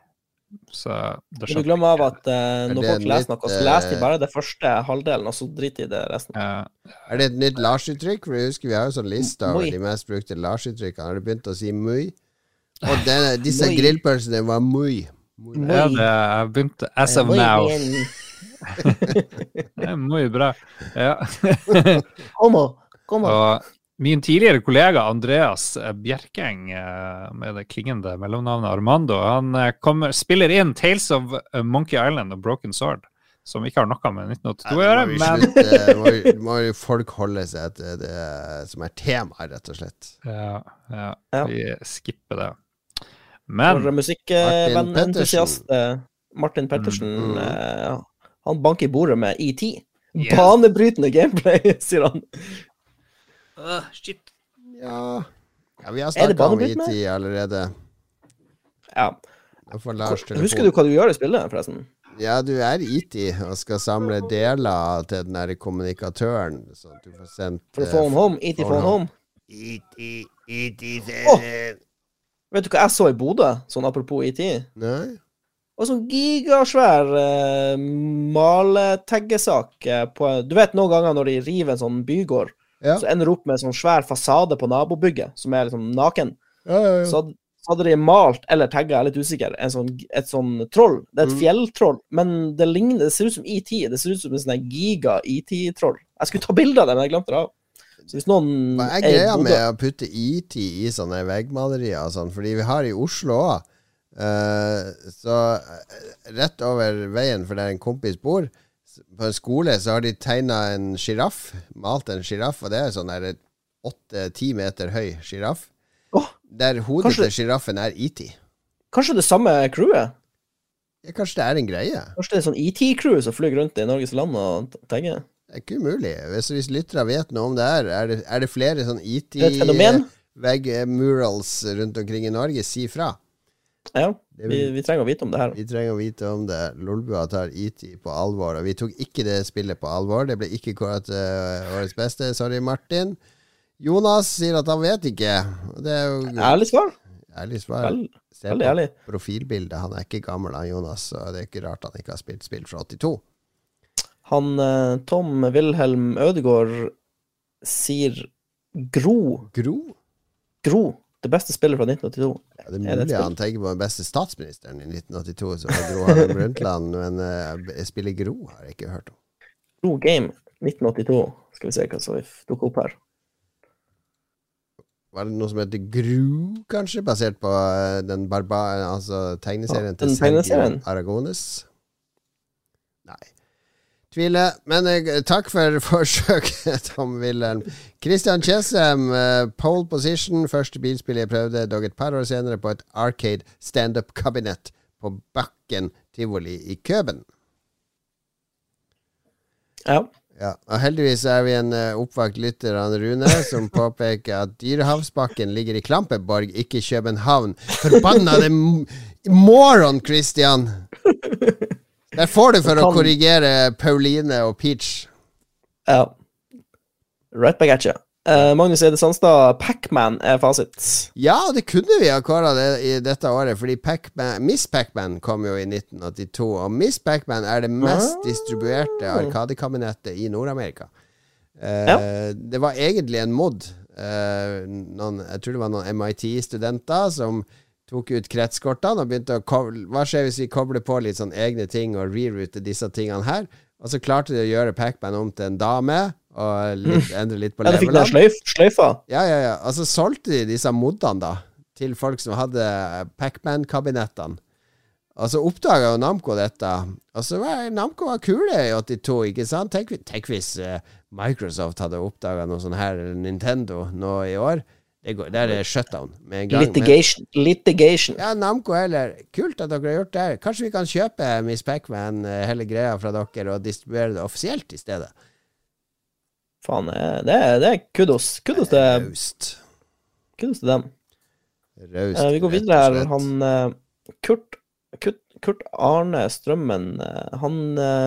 Så Men skjønner du glemmer av at uh, når det folk leser noe, så leser de bare det første halvdelen, og så driter de i det resten. ikke. Er det et nytt Lars-uttrykk? For jeg husker Vi har jo sånn liste over de mest brukte Lars-uttrykkene. Har du begynt å si Mui? Og denne, disse grillpølsene var mye. Mui. Mui. Ja, det jeg begynte as of Muy now. Det er mye bra. Ja. Kom Como? Og min tidligere kollega Andreas Bjerkeng, eh, med det klingende mellomnavnet Armando, han eh, kommer, spiller inn Tales of eh, Monkey Island og Broken Sword, som ikke har noe med 1982 å gjøre, men slutte- må, må jo folk holde seg til det som er temaet, rett og slett. ja, ja, Ja. vi skipper det. For Men musikkvennentusiast eh, Martin Pettersen, Mm, eh, han banker i bordet med ET. Yeah. Banebrytende gameplay, sier han. Ja, ja vi har snakka om ET IT allerede. Ja. Jeg får Lars Husker du hva du gjør i spillet, forresten? Ja, du er IT og skal samle deler til den der kommunikatøren, sånn at du får sendt For å få han home? ET phone home? IT, IT, Åh! Vet du hva jeg så i Bodø, sånn apropos IT? Nei? Og sånn gigasvær uh, maletaggesak eh, på Du vet noen ganger når de river en sånn bygård, Ja. så ender det opp med en sånn svær fasade på nabobygget som er liksom naken. Ja, ja, ja. Så, hadde- de malt eller tagga, jeg er litt usikker, en sånn, et sånn troll. Det er et Mm. fjelltroll, men det ligner, det ser ut som ET. Det ser ut som en sånn giga-ET-troll. Jeg skulle ta bilde av det, men jeg glemte det av. Hvis noen Hva er greia med å putte IT i sånne veggmalerier og sånn? Fordi vi har i Oslo òg. så eh, rett over veien, for der en kompis bor, på en skole, så har de tegna en sjiraff. Malt en sjiraff, og det er sånn åtte-ti meter høy sjiraff. Oh, Der hodet Kanskje- til sjiraffen er IT. Kanskje det samme crewet? Ja, kanskje det er en greie? Kanskje det er sånn ET-crew som flyr rundt i Norges land og tegner? Det er ikke umulig. Hvis, hvis lyttere vet noe om det her, er det, er det flere sånn er et fenomen. IT-vegg-murals rundt omkring i Norge, si fra. Ja, vi, vi trenger å vite om det her. Vi trenger å vite om det. Lolbua tar IT på alvor. Og vi tok ikke det spillet på alvor. Det ble ikke kåret til årets beste. Sorry, Martin. Jonas sier at han vet ikke. Og Det er jo Ærlig svar. Ærlig svar. Vel, Se på ærlig. profilbildet. Han er ikke gammel, han Jonas, så det er ikke rart han ikke har spilt spill fra 82. Han eh, Tom Wilhelm Ødegaard sier Gro. Gro? Gro. Det beste spillet fra 1982. Ja, det er Er mulig spill? han tenker på den beste statsministeren i 1982, som var Gro Harlem Brundtland, men uh, spillet Gro har jeg ikke hørt om. Gro Game 1982. Skal vi se hva som dukker opp her. Var det noe som heter Gru, kanskje? Basert på eh, den barba... Altså tegneserien Ja, til Sergio. Aragones? Nei. Tviler. Men eh, takk for forsøket, Tom Wilhelm. Christian Chesem, eh, pole position. Første bilspill jeg prøvde, dog et par år senere på et Arcade standup-kabinett på Bakken tivoli i Køben. Ja. Ja, og Heldigvis er vi en uh, oppvakt lytter av Rune, som påpeker at Dyrehavsbakken ligger i Klampeborg, ikke København. Forbannede m- moron, Christian! Der får du for å korrigere Pauline og Peach. ja. Right back at you. Uh, Magnus Eide Sandstad, Pacman er fasit. Ja, det kunne vi ha kåra det i dette året, fordi Pac-Man, Miss Pac-Man kom jo i 1982. Og Miss Pac-Man er det mest Ah. distribuerte arkadekabinettet i Nord-Amerika. Uh, Ja. Det var egentlig en mod. Uh, noen, jeg tror det var noen MIT-studenter som tok ut kretskortene og begynte å koble, Hva skjer hvis vi kobler på litt sånn egne ting og reroute disse tingene her? Og så klarte de å gjøre Pac-Man om til en dame, og litt, endre litt på Ja, den sløyf, sløyfa. Ja, ja, ja. Og så solgte de disse modene da til folk som hadde Pac-Man-kabinettene. Og så oppdaga jo Namco dette. Og så var Namco var kule i 82, ikke sant? Tenk, tenk hvis eh, Microsoft hadde oppdaga noe sånt her, eller Nintendo, nå i år. Det går, der er det shutdown med en gang. Men- Litigation. Litigation. ja, Namco heller. Kult at dere har gjort det her. Kanskje vi kan kjøpe Miss Pac-Man, eh, hele greia fra dere, og distribuere det offisielt i stedet. Faen, det er, det er kudos. Kudos til, Raust. kudos til dem. Raust. Eh, vi går videre her. Han eh, Kurt, Kurt, Kurt Arne Strømmen, han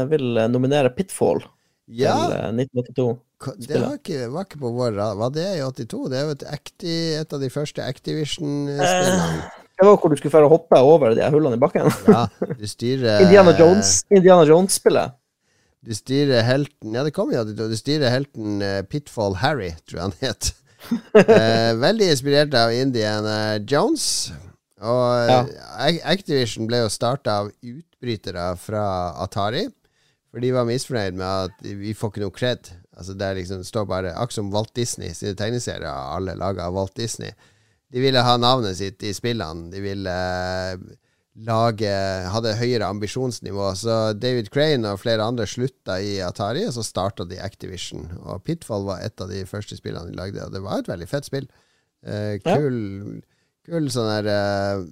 vil nominere Pitfall Ja, til eh, 1982. Det var ikke, var ikke på vår rad. Var det i 82? Det er jo et, Acti, et av de første Activision-spillene. Det var hvor du skulle fære hoppe over de hullene i bakken. Ja, du styrer Indiana Jones Indiana Jones-spillet. Du styrer helten Ja, det kom jo i 82. Du styrer helten eh, Pitfall Harry, tror jeg han het. Eh, veldig inspirert av Indiana Jones. Og Ja. eh, Activision ble jo starta av utbrytere fra Atari. For de var misfornøyd med at vi får ikke noe cred. Altså Det liksom, står bare akkurat som Walt Disney sine tegneserier, alle laga av Walt Disney. De ville ha navnet sitt i spillene. De ville eh, lage Hadde høyere ambisjonsnivå. Så David Crane og flere andre slutta i Atari, og så starta de Activision. Og Pitfall var et av de første spillene de lagde, og det var et veldig fett spill. Eh, Ja. kul, kul sånn der eh,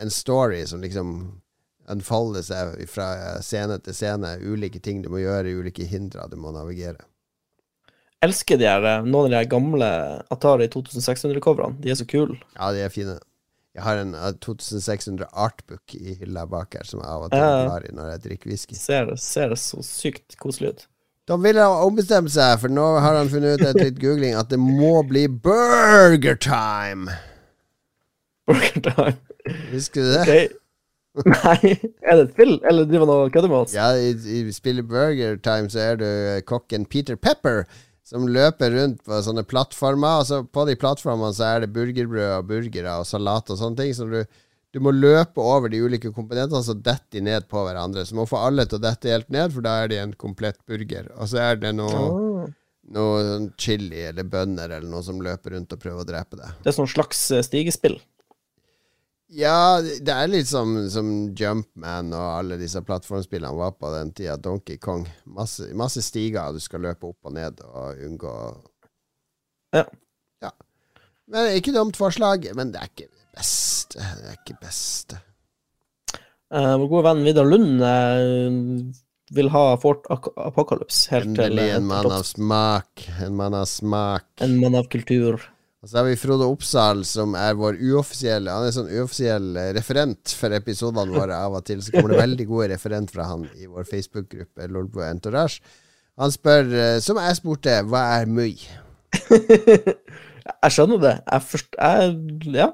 En story som liksom unfolder seg fra scene til scene. Ulike ting du må gjøre, ulike hindre du må navigere. Elsker de her, eh, noen av de gamle Atari 2600-coverne. De er så kule. Ja, de er fine. Jeg har en eh, 2600 artbook i hylla bak her, som jeg av og til ja. i når jeg drikker whisky. Ser, ser så sykt koselig ut. Da vil han ombestemme seg, for nå har han funnet ut etter litt googling at det må bli burger time. Burger Time. Husker du det? Ok. Nei, er det et spill, eller driver han og kødder med oss? Ja, i, i spillet Burger Time så er du eh, kokken Peter Pepper som løper rundt på sånne plattformer. Og så på de plattformene så er det burgerbrød og burgere og salat og sånne ting. Så du, du må løpe over de ulike komponentene, så detter de ned på hverandre. Så må få alle til å dette helt ned, for da er de en komplett burger. Og så er det noe, oh noe sånn chili eller bønner eller noe som løper rundt og prøver å drepe deg. Det er sånn slags eh, stigespill. Ja, det er litt som, som Jumpman og alle disse plattformspillene var på den tida. Donkey Kong. Masse, masse stiger du skal løpe opp og ned og unngå Ja. Ja. Men Ikke dumt forslag, men det er ikke det beste. Det er ikke beste. Vår gode venn Vidar Lund uh, vil ha Fort Apocalypse helt til Endelig eh, en mann av smak. En mann av smak. en mann av kultur. Og så har vi Frode Oppsal, som er vår uoffisielle Han er sånn uoffisiell eh, referent for episodene våre. Av og til så kommer det veldig gode referent fra han i vår Facebook-gruppe Lolbua Entourage. Han spør, eh, som jeg spurte, hva er møy? jeg skjønner det. Jeg forst... Jeg, ja.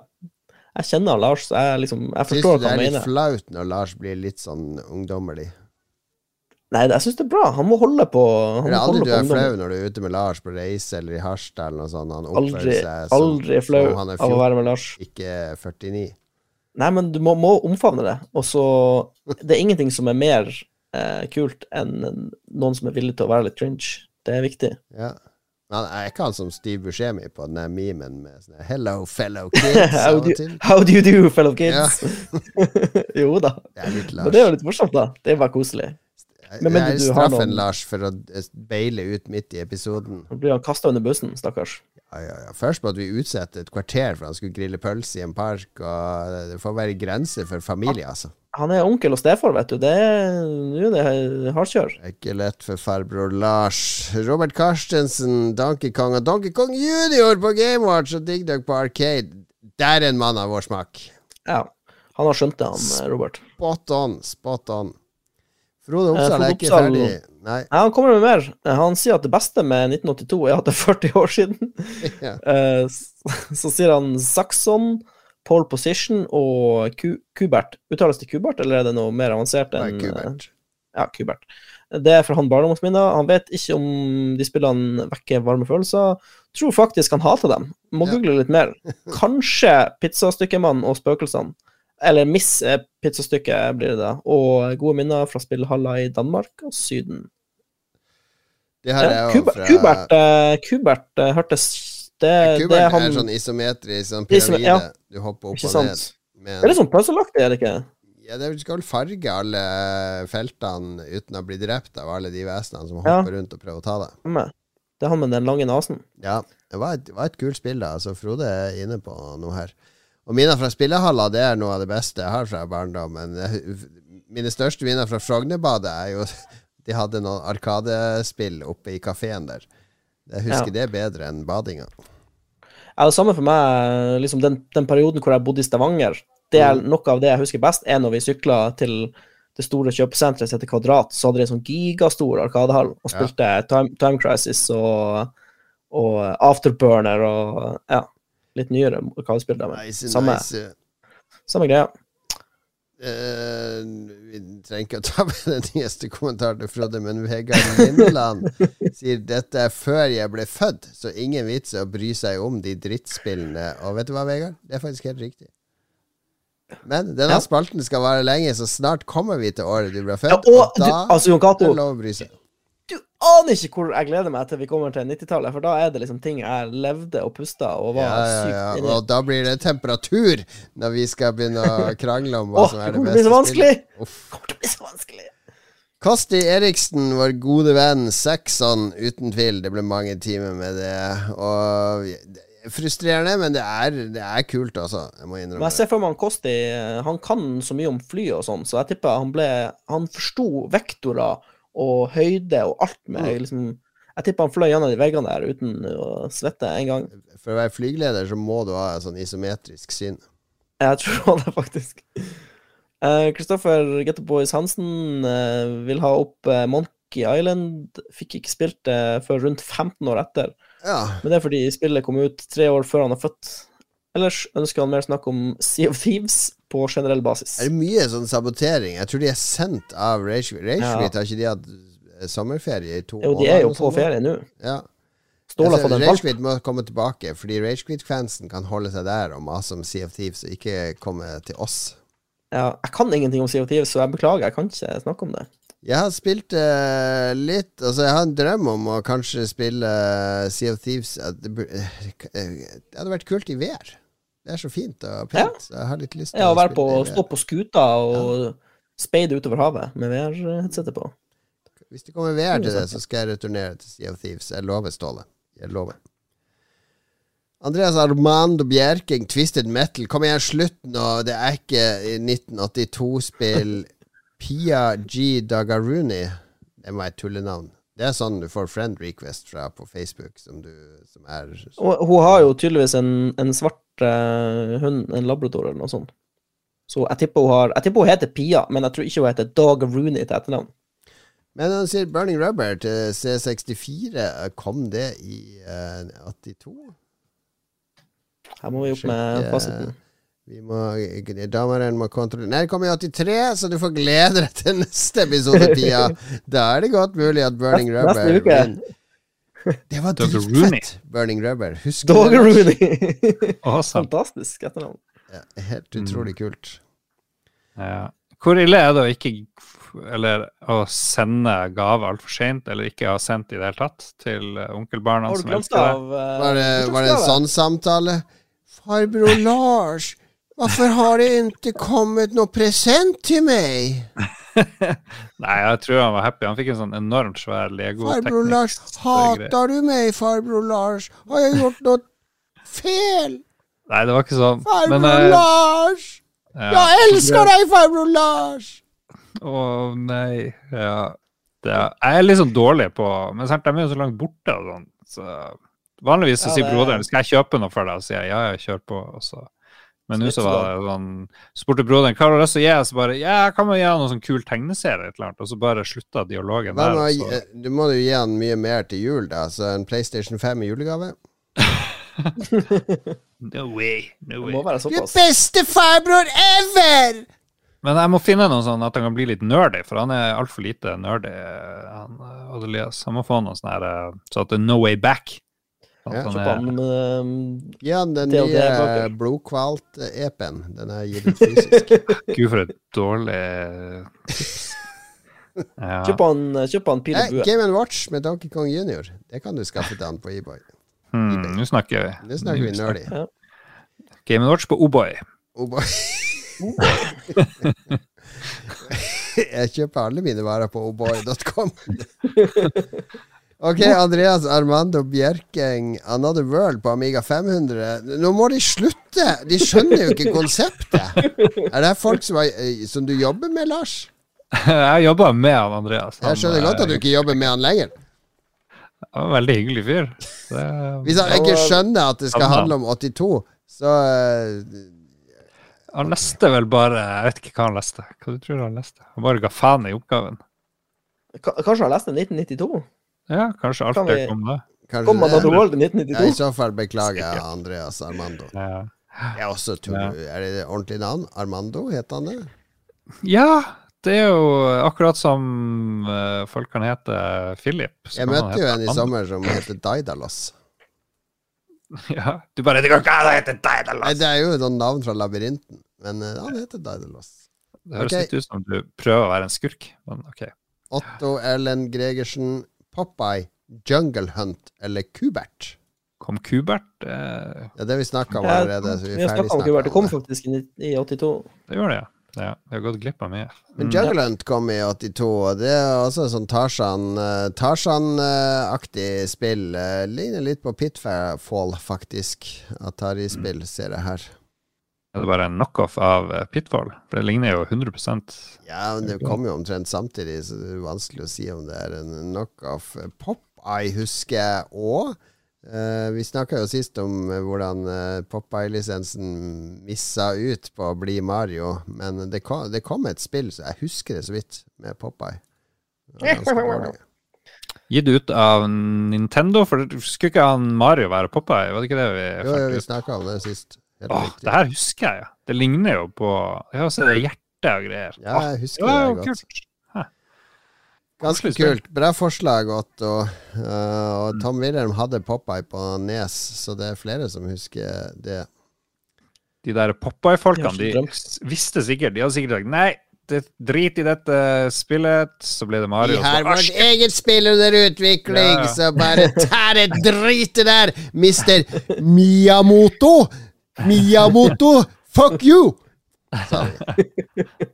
jeg kjenner Lars, jeg liksom Jeg Syns forstår du det er litt flaut når Lars blir litt sånn ungdommerlig? Nei, jeg syns det er bra. Han må holde på Han Er aldri du er flau når du er ute med Lars på reise eller i Harstad eller noe sånt? Han oppfører Aldri, seg som, aldri flau han er av å være med Lars. ikke 49. Nei, men du må, må omfavne det. Og så Det er ingenting som er mer eh, kult enn noen som er villig til å være litt cringe. Det er viktig. Ja. Men jeg er ikke han som Steve Buscemi på den der memen med sånn 'Hello, fellow kids' How do, you, how do you do, fellow kids? jo da. Det er litt Men det er jo litt morsomt, da. Det er bare koselig. Men det er straffen noen- Lars for å beile ut midt i episoden. Nå blir han kasta under bussen, stakkars. Ja, ja, ja. Først måtte vi utsette et kvarter for han skulle grille pølse i en park. Og det får være grenser for familie, altså. Han er onkel og stefar, vet du. Det er er det hardkjør. Er ikke lett for farbror Lars. Robert Carstensen, Donkey Kong og Donkey Kong Junior på Gamewatch og Dig Dug på Arcade. Der er en mann av vår smak. Ja. Han har skjønt det, han Robert. Spot on, spot on. Frode Eh, Oppsal er ikke Oppsal- ferdig. Nei. Nei. han kommer med mer. Han sier at det beste med 1982 er at det er 40 år siden. Ja. Eh, Så sier han Saxon, pole position og Ku- Kubert. Uttales det Kubert, eller er det noe mer avansert enn Nei, Kubert. Ja, Kubert. Det er fra han barndomsminner. Han vet ikke om de spillene vekker varme følelser. Tror faktisk han hater dem. Må Ja. google litt mer. Kanskje Pizzastykkemannen og Spøkelsene. Eller Miss pizzastykke blir det da. Og gode minner fra spillhaller i Danmark og Syden. Det her er jo Kubert, fra Kubert, eh, Kubert eh, hørtes det, det Kubert er han er sånn isometrisk sånn pyramide. ja. Du hopper opp og ned. Men... Det er litt sånn puzzle-aktig, er det ikke? Ja, det skal vel farge alle feltene uten å bli drept av alle de vesenene som Ja. hopper rundt og prøver å ta deg. Det er han med den lange nesen. Ja, det var et, var et kult spill, da. Så Frode er inne på noe her. Og minner fra spillehaller, det er noe av det beste jeg har fra barndommen. Jeg- Mine største minner fra Frognerbadet er jo De hadde noen arkadespill oppe i kafeen der. Jeg husker det bedre enn badinga. Ja, det samme for meg, liksom den, den perioden hvor jeg bodde i Stavanger. Det er Mm. Noe av det jeg husker best, er når vi sykla til det store kjøpesenteret som heter Kvadrat. Så hadde de en sånn gigastor arkadehall og Ja. spilte Time, Time Crisis og, og Afterburner og ja, litt nyere arkadespill. der, men Nice, Samme, nice. samme greia. Uh, vi trenger ikke å ta med den nyeste kommentaren til Frode, men Vegard Lindeland sier dette er før jeg ble født, så ingen vits i å bry seg om de drittspillene. Og vet du hva, Vegard? Det er faktisk helt riktig. Men denne Ja. spalten skal vare lenge, så snart kommer vi til året du ble født. Ja, og og du, da altså, Jon Cato, du aner ikke hvor jeg gleder meg til vi kommer til 90-tallet, for da er det liksom ting jeg levde og pusta og var Ja, ja, sykt ja. inni. Og da blir det temperatur når vi skal begynne å krangle om hva oh, som er det beste spillet. Det kommer til å bli så vanskelig! Kosti Eriksen, vår gode venn, Saxon, uten tvil. Det ble mange timer med det. Og er frustrerende, men det er, det er kult altså. Jeg må innrømme Men jeg ser for meg Kosti eh, Han kan så mye om fly og sånn, så jeg tipper han ble Han forsto vektorer og høyde og alt med Mm. liksom Jeg tipper han fløy gjennom de veggene der uten å svette en gang. For å være flygeleder så må du ha et sånn isometrisk syn. Jeg tror det, faktisk. Kristoffer Getto Boys Hansen uh, vil ha opp uh, Monkey Island. Fikk ikke spilt det før rundt 15 år etter. Ja. Men det er fordi spillet kom ut tre år før han er født. Ellers ønsker han mer snakk om Sea of Thieves på generell basis. Er det mye sånn sabotering? Jeg tror de er sendt av Rage Rage ja. har ikke de hatt eh, sommerferie i to år? Jo, de er jo på ferie nå. Ja. Ståle har. Ragequit må komme tilbake, fordi Ragequit-fansen kan holde seg der og mase om Sea of Thieves, og ikke komme til oss. Ja, jeg kan ingenting om Sea of Thieves, så jeg beklager, jeg kan ikke snakke om det. Jeg har spilt uh, litt Altså, jeg har en drøm om å kanskje spille eh, Sea of Thieves det, det hadde vært kult i VR. Det er så fint og pent. Ja. jeg har litt lyst til Ja, å være på, å stå på skuta og speide utover havet med VR-headsetet på. Hvis det kommer VR til det, så skal jeg returnere til Sea of Thieves. Jeg lover, Ståle. Jeg lover. Andreas Armando Bjerking, Twisted Metal. Kom igjen, slutt nå. Det er ikke 1982-spill. Pia G. Dagaruni. Det må være tullenavn. Det er sånn du får friend request fra på Facebook, som du som er hun har jo tydeligvis en, en svart eh, hund, en labrador eller noe sånt. Så jeg tipper hun har Jeg tipper hun heter Pia, men jeg tror ikke hun heter Dog Rooney til etternavn. Men han sier Burning Rubber til C64. Kom det i uh, 82? Her må vi opp med fasiten. Vi må, Dommeren må kontrollere Nei, det kommer i 83, så du får glede deg til neste episode, Pia. Da er det godt mulig at Burning Rubber neste uke. Det var dritfett, Burning Rubber. Husker du Dog det? Rooney. Awesome. Fantastisk etternavn. Ja, helt utrolig kult. Ja. Hvor ille er det å ikke Eller å sende gave altfor seint, eller ikke ha sendt i det hele tatt til eh, onkelbarna som elsker det? uh, Var det, var det en sånn samtale? Farbror Lars, hvorfor har det ikke kommet noe present til meg? Nei, jeg tror han var happy. Han fikk en sånn enormt svær Farbror Lars, hater du meg, farbror Lars? Har jeg gjort noe feil? Nei, det var ikke sånn. Farbror Men eh, Lars! ja, Jeg elsker deg, farbror Lars! Å nei. Ja. Det er, jeg er litt sånn dårlig på Men de er jo så langt borte og sånn. Så vanligvis så Ja, sier broderen skal jeg kjøpe noe for deg, og sier jeg ja, ja, kjør på. Og så. Men nå så var det sånn Spurte broderen hva har du lyst til å gi, og så bare ja, jeg kan jo gi han noen sånn kul tegneserie, et eller annet, og så bare slutta dialogen der. å så- du må jo gi han mye mer til jul, da. Så en PlayStation 5 i julegave. No way, no Det må være Du såpass. beste farbror ever! Men jeg må finne noe sånn at han kan bli litt nerdy, for han er altfor lite nerdy, han Adelias. Han må få noe sånn her eh, så at det er no way back. Ja. han Kjøp er- med Gi han den nye blodkvalt-epen. Den er gitt ut fysisk. Gud, for et dårlig. Ja. Kjøp han, kjøp han pil Eh, og bue. Game Watch med Donkey Kong Junior. Det kan du skaffe til han på eBay. Hmm, Nå snakker vi. Nå snakker vi nerdy. Game Watch på Oboy. Oboy. boy. Jeg kjøper alle mine varer på oboy.com. Ok, Andreas Armando Bjerkeng, Another World på Amiga 500. Nå må de slutte! De skjønner jo ikke konseptet. Er det folk som, er, eh, som du jobber med, Lars? Jeg jobber med han Andreas. Han, Jeg skjønner godt at du ikke jobber med han lenger. Han var en veldig hyggelig fyr. Det, Hvis han ikke skjønner at det skal handle om 82, så eh, han leste vel bare Jeg vet ikke hva han leste. Hva du tror han leste? Han bare ga faen i oppgaven. K Kanskje han leste 1992? Ja, kanskje alt Kan det vi- kom da. kanskje Kom man til OL i Ja, I så fall beklager jeg Andreas Armando. Ja. Jeg også tror, Ja. Er det det ordentlige navn? Armando, het han det? ja, det er jo akkurat som eh, folk kan hete Philip. Jeg møtte jo en i sommer som heter Daidalos. Ja, du bare Det går ikke an å hete deg, Nei, det er jo noen navn fra labyrinten, men eh, han heter Daidalos. Det høres okay. litt ut som du prøver å være en skurk, men OK. Otto Erlend Gregersen, Popeye, Jungle Hunt eller Kubert? Kom Kubert? Eh, Det er det vi snakka om allerede. Så vi Vi snakka om Kubert. Det kom faktisk i, i 82. det gjør det, ja. ja. Jeg har gått glipp av mye. Men Mm. Jungle Hunt kom i 82, og det er også sånn Tarzan-aktig Tarzan-aktig spill. eh, Ligner litt på Pitfall, faktisk. Atari-spill, ser jeg her. Er det bare en knockoff av eh, Pitfall? For det ligner jo 100% Ja, men det kom jo omtrent samtidig, så det er vanskelig å si om det er en knockoff. Popeye husker jeg òg. Uh, vi snakka jo sist om eh, hvordan Popeye-lisensen missa ut på å bli Mario, men det kom, det kom et spill, så jeg husker det så vidt, med Popeye. Gitt ut av Nintendo, for skulle ikke han Mario være Popeye? Var det ikke det vi Jo, jo, vi snakka om det sist. Åh, det her husker jeg, ja. Det ligner jo på Jeg har sett det hjertet og greier. Ja, jeg husker det det godt. kult. Ganske kult. Bra forslag, Otto. Uh, og Tom Wilhelm hadde Popeye på Nes, så det er flere som husker det. De der Popeye-folkene, De de visste sikkert De hadde sikkert sagt nei, det, drit i dette spillet, så ble det Mario. Vi har «Ah, vårt eget spill under utvikling, Ja. så bare ta det dritet der, mister Miyamoto! Miyamoto, fuck you!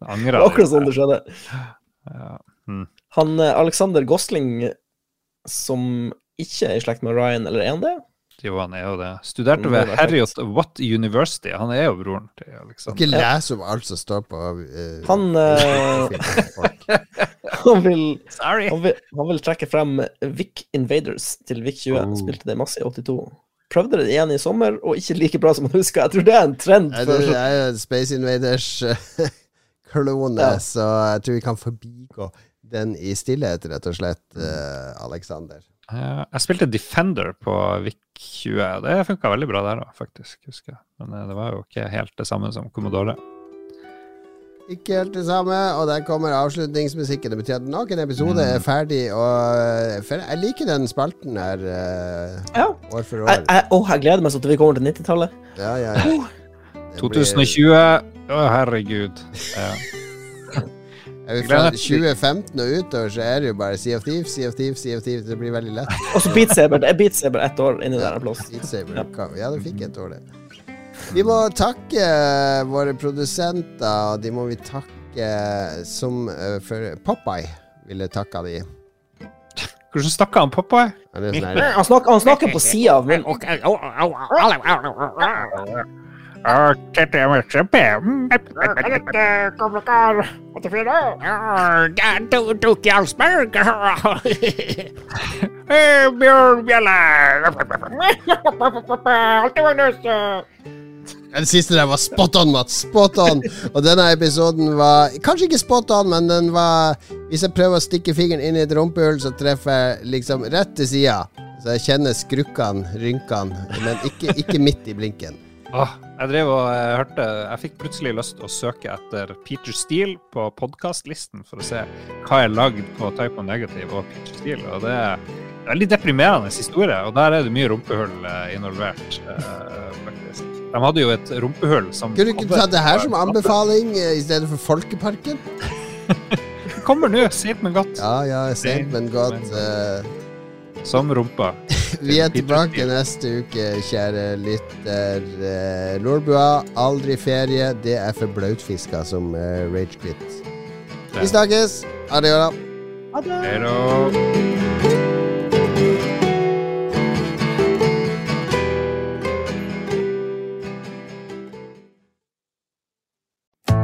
Angrer Det var akkurat sånn det skjedde. Ja. Mm. Han eh, Alexander Gosling, som ikke er i slekt med Ryan, eller er han det? Jo, han er jo det. Studerte ved var Harriot Watt University. Han er jo broren til Alexander. Ikke les om alt som står på uh, Han, uh, han, vil, Sorry! han, vil, han vil trekke frem Vic Invaders til Vic 20. Oh. Spilte det masse i 82. Prøvde det igjen i sommer, og ikke like bra som man husker. Jeg tror det er en trend. For, Det er jo Space Invaders-klone, Ja. så jeg tror vi kan forbigå den i stillhet, rett og slett, uh, Alexander? Uh, jeg spilte Defender på VIC 20. Det funka veldig bra der òg, faktisk. husker jeg. Men det var jo ikke helt det samme som Commodore. Ikke helt det samme, og der kommer avslutningsmusikken. Det betyr at nok en episode mm. er ferdig. Og jeg liker den spalten her ja. år for år. Jeg, jeg, å, jeg gleder meg sånn til vi kommer til 90-tallet. Ja, ja, ja. 2020. Å, herregud. Ja. Fra 2015 og utover så er det jo bare Sea of Thieves, Sea of Thieves, Sea of Thieves. Det blir veldig lett. Og så Beat Saber. Det er Beat Saber ett år inni der en plass. Beat Saber. Ja, du fikk et år, det. Vi må takke våre produsenter, de må vi takke som uh, for Popeye ville takka de. Hvordan snakker han Popeye? Han, snakker, han snakker på sida av munnen. Dette er Tok Jarlsberg. Bjørnbjelle. Den siste der var spot on, Mats. Spot on. Og denne episoden var kanskje ikke spot on, men den var Hvis jeg prøver å stikke fingeren inn i et rumpehull, så treffer jeg liksom rett til sida. Så jeg kjenner skrukkene, rynkene, men ikke, ikke midt i blinken. Ah, jeg drev og jeg eh, hørte Jeg fikk plutselig lyst til å søke etter Peter Steele på podkastlisten for å se hva jeg lagde på Type of Negative og Peter Steele. Og det veldig deprimerende historie, og der er det mye rumpehull eh, involvert. Eh, faktisk. De hadde jo et rumpehull som Kunne du ikke tatt det her som anbefaling i stedet for Folkeparken? kommer nå, sent, men godt. Ja, ja, sent, men godt. Som rumpa. Vi er tilbake neste uke, kjære lytter. Eh, Lolbua, aldri ferie. Det er for blautfiska som ragequit. Vi snakkes. Adjø. det. Ha det.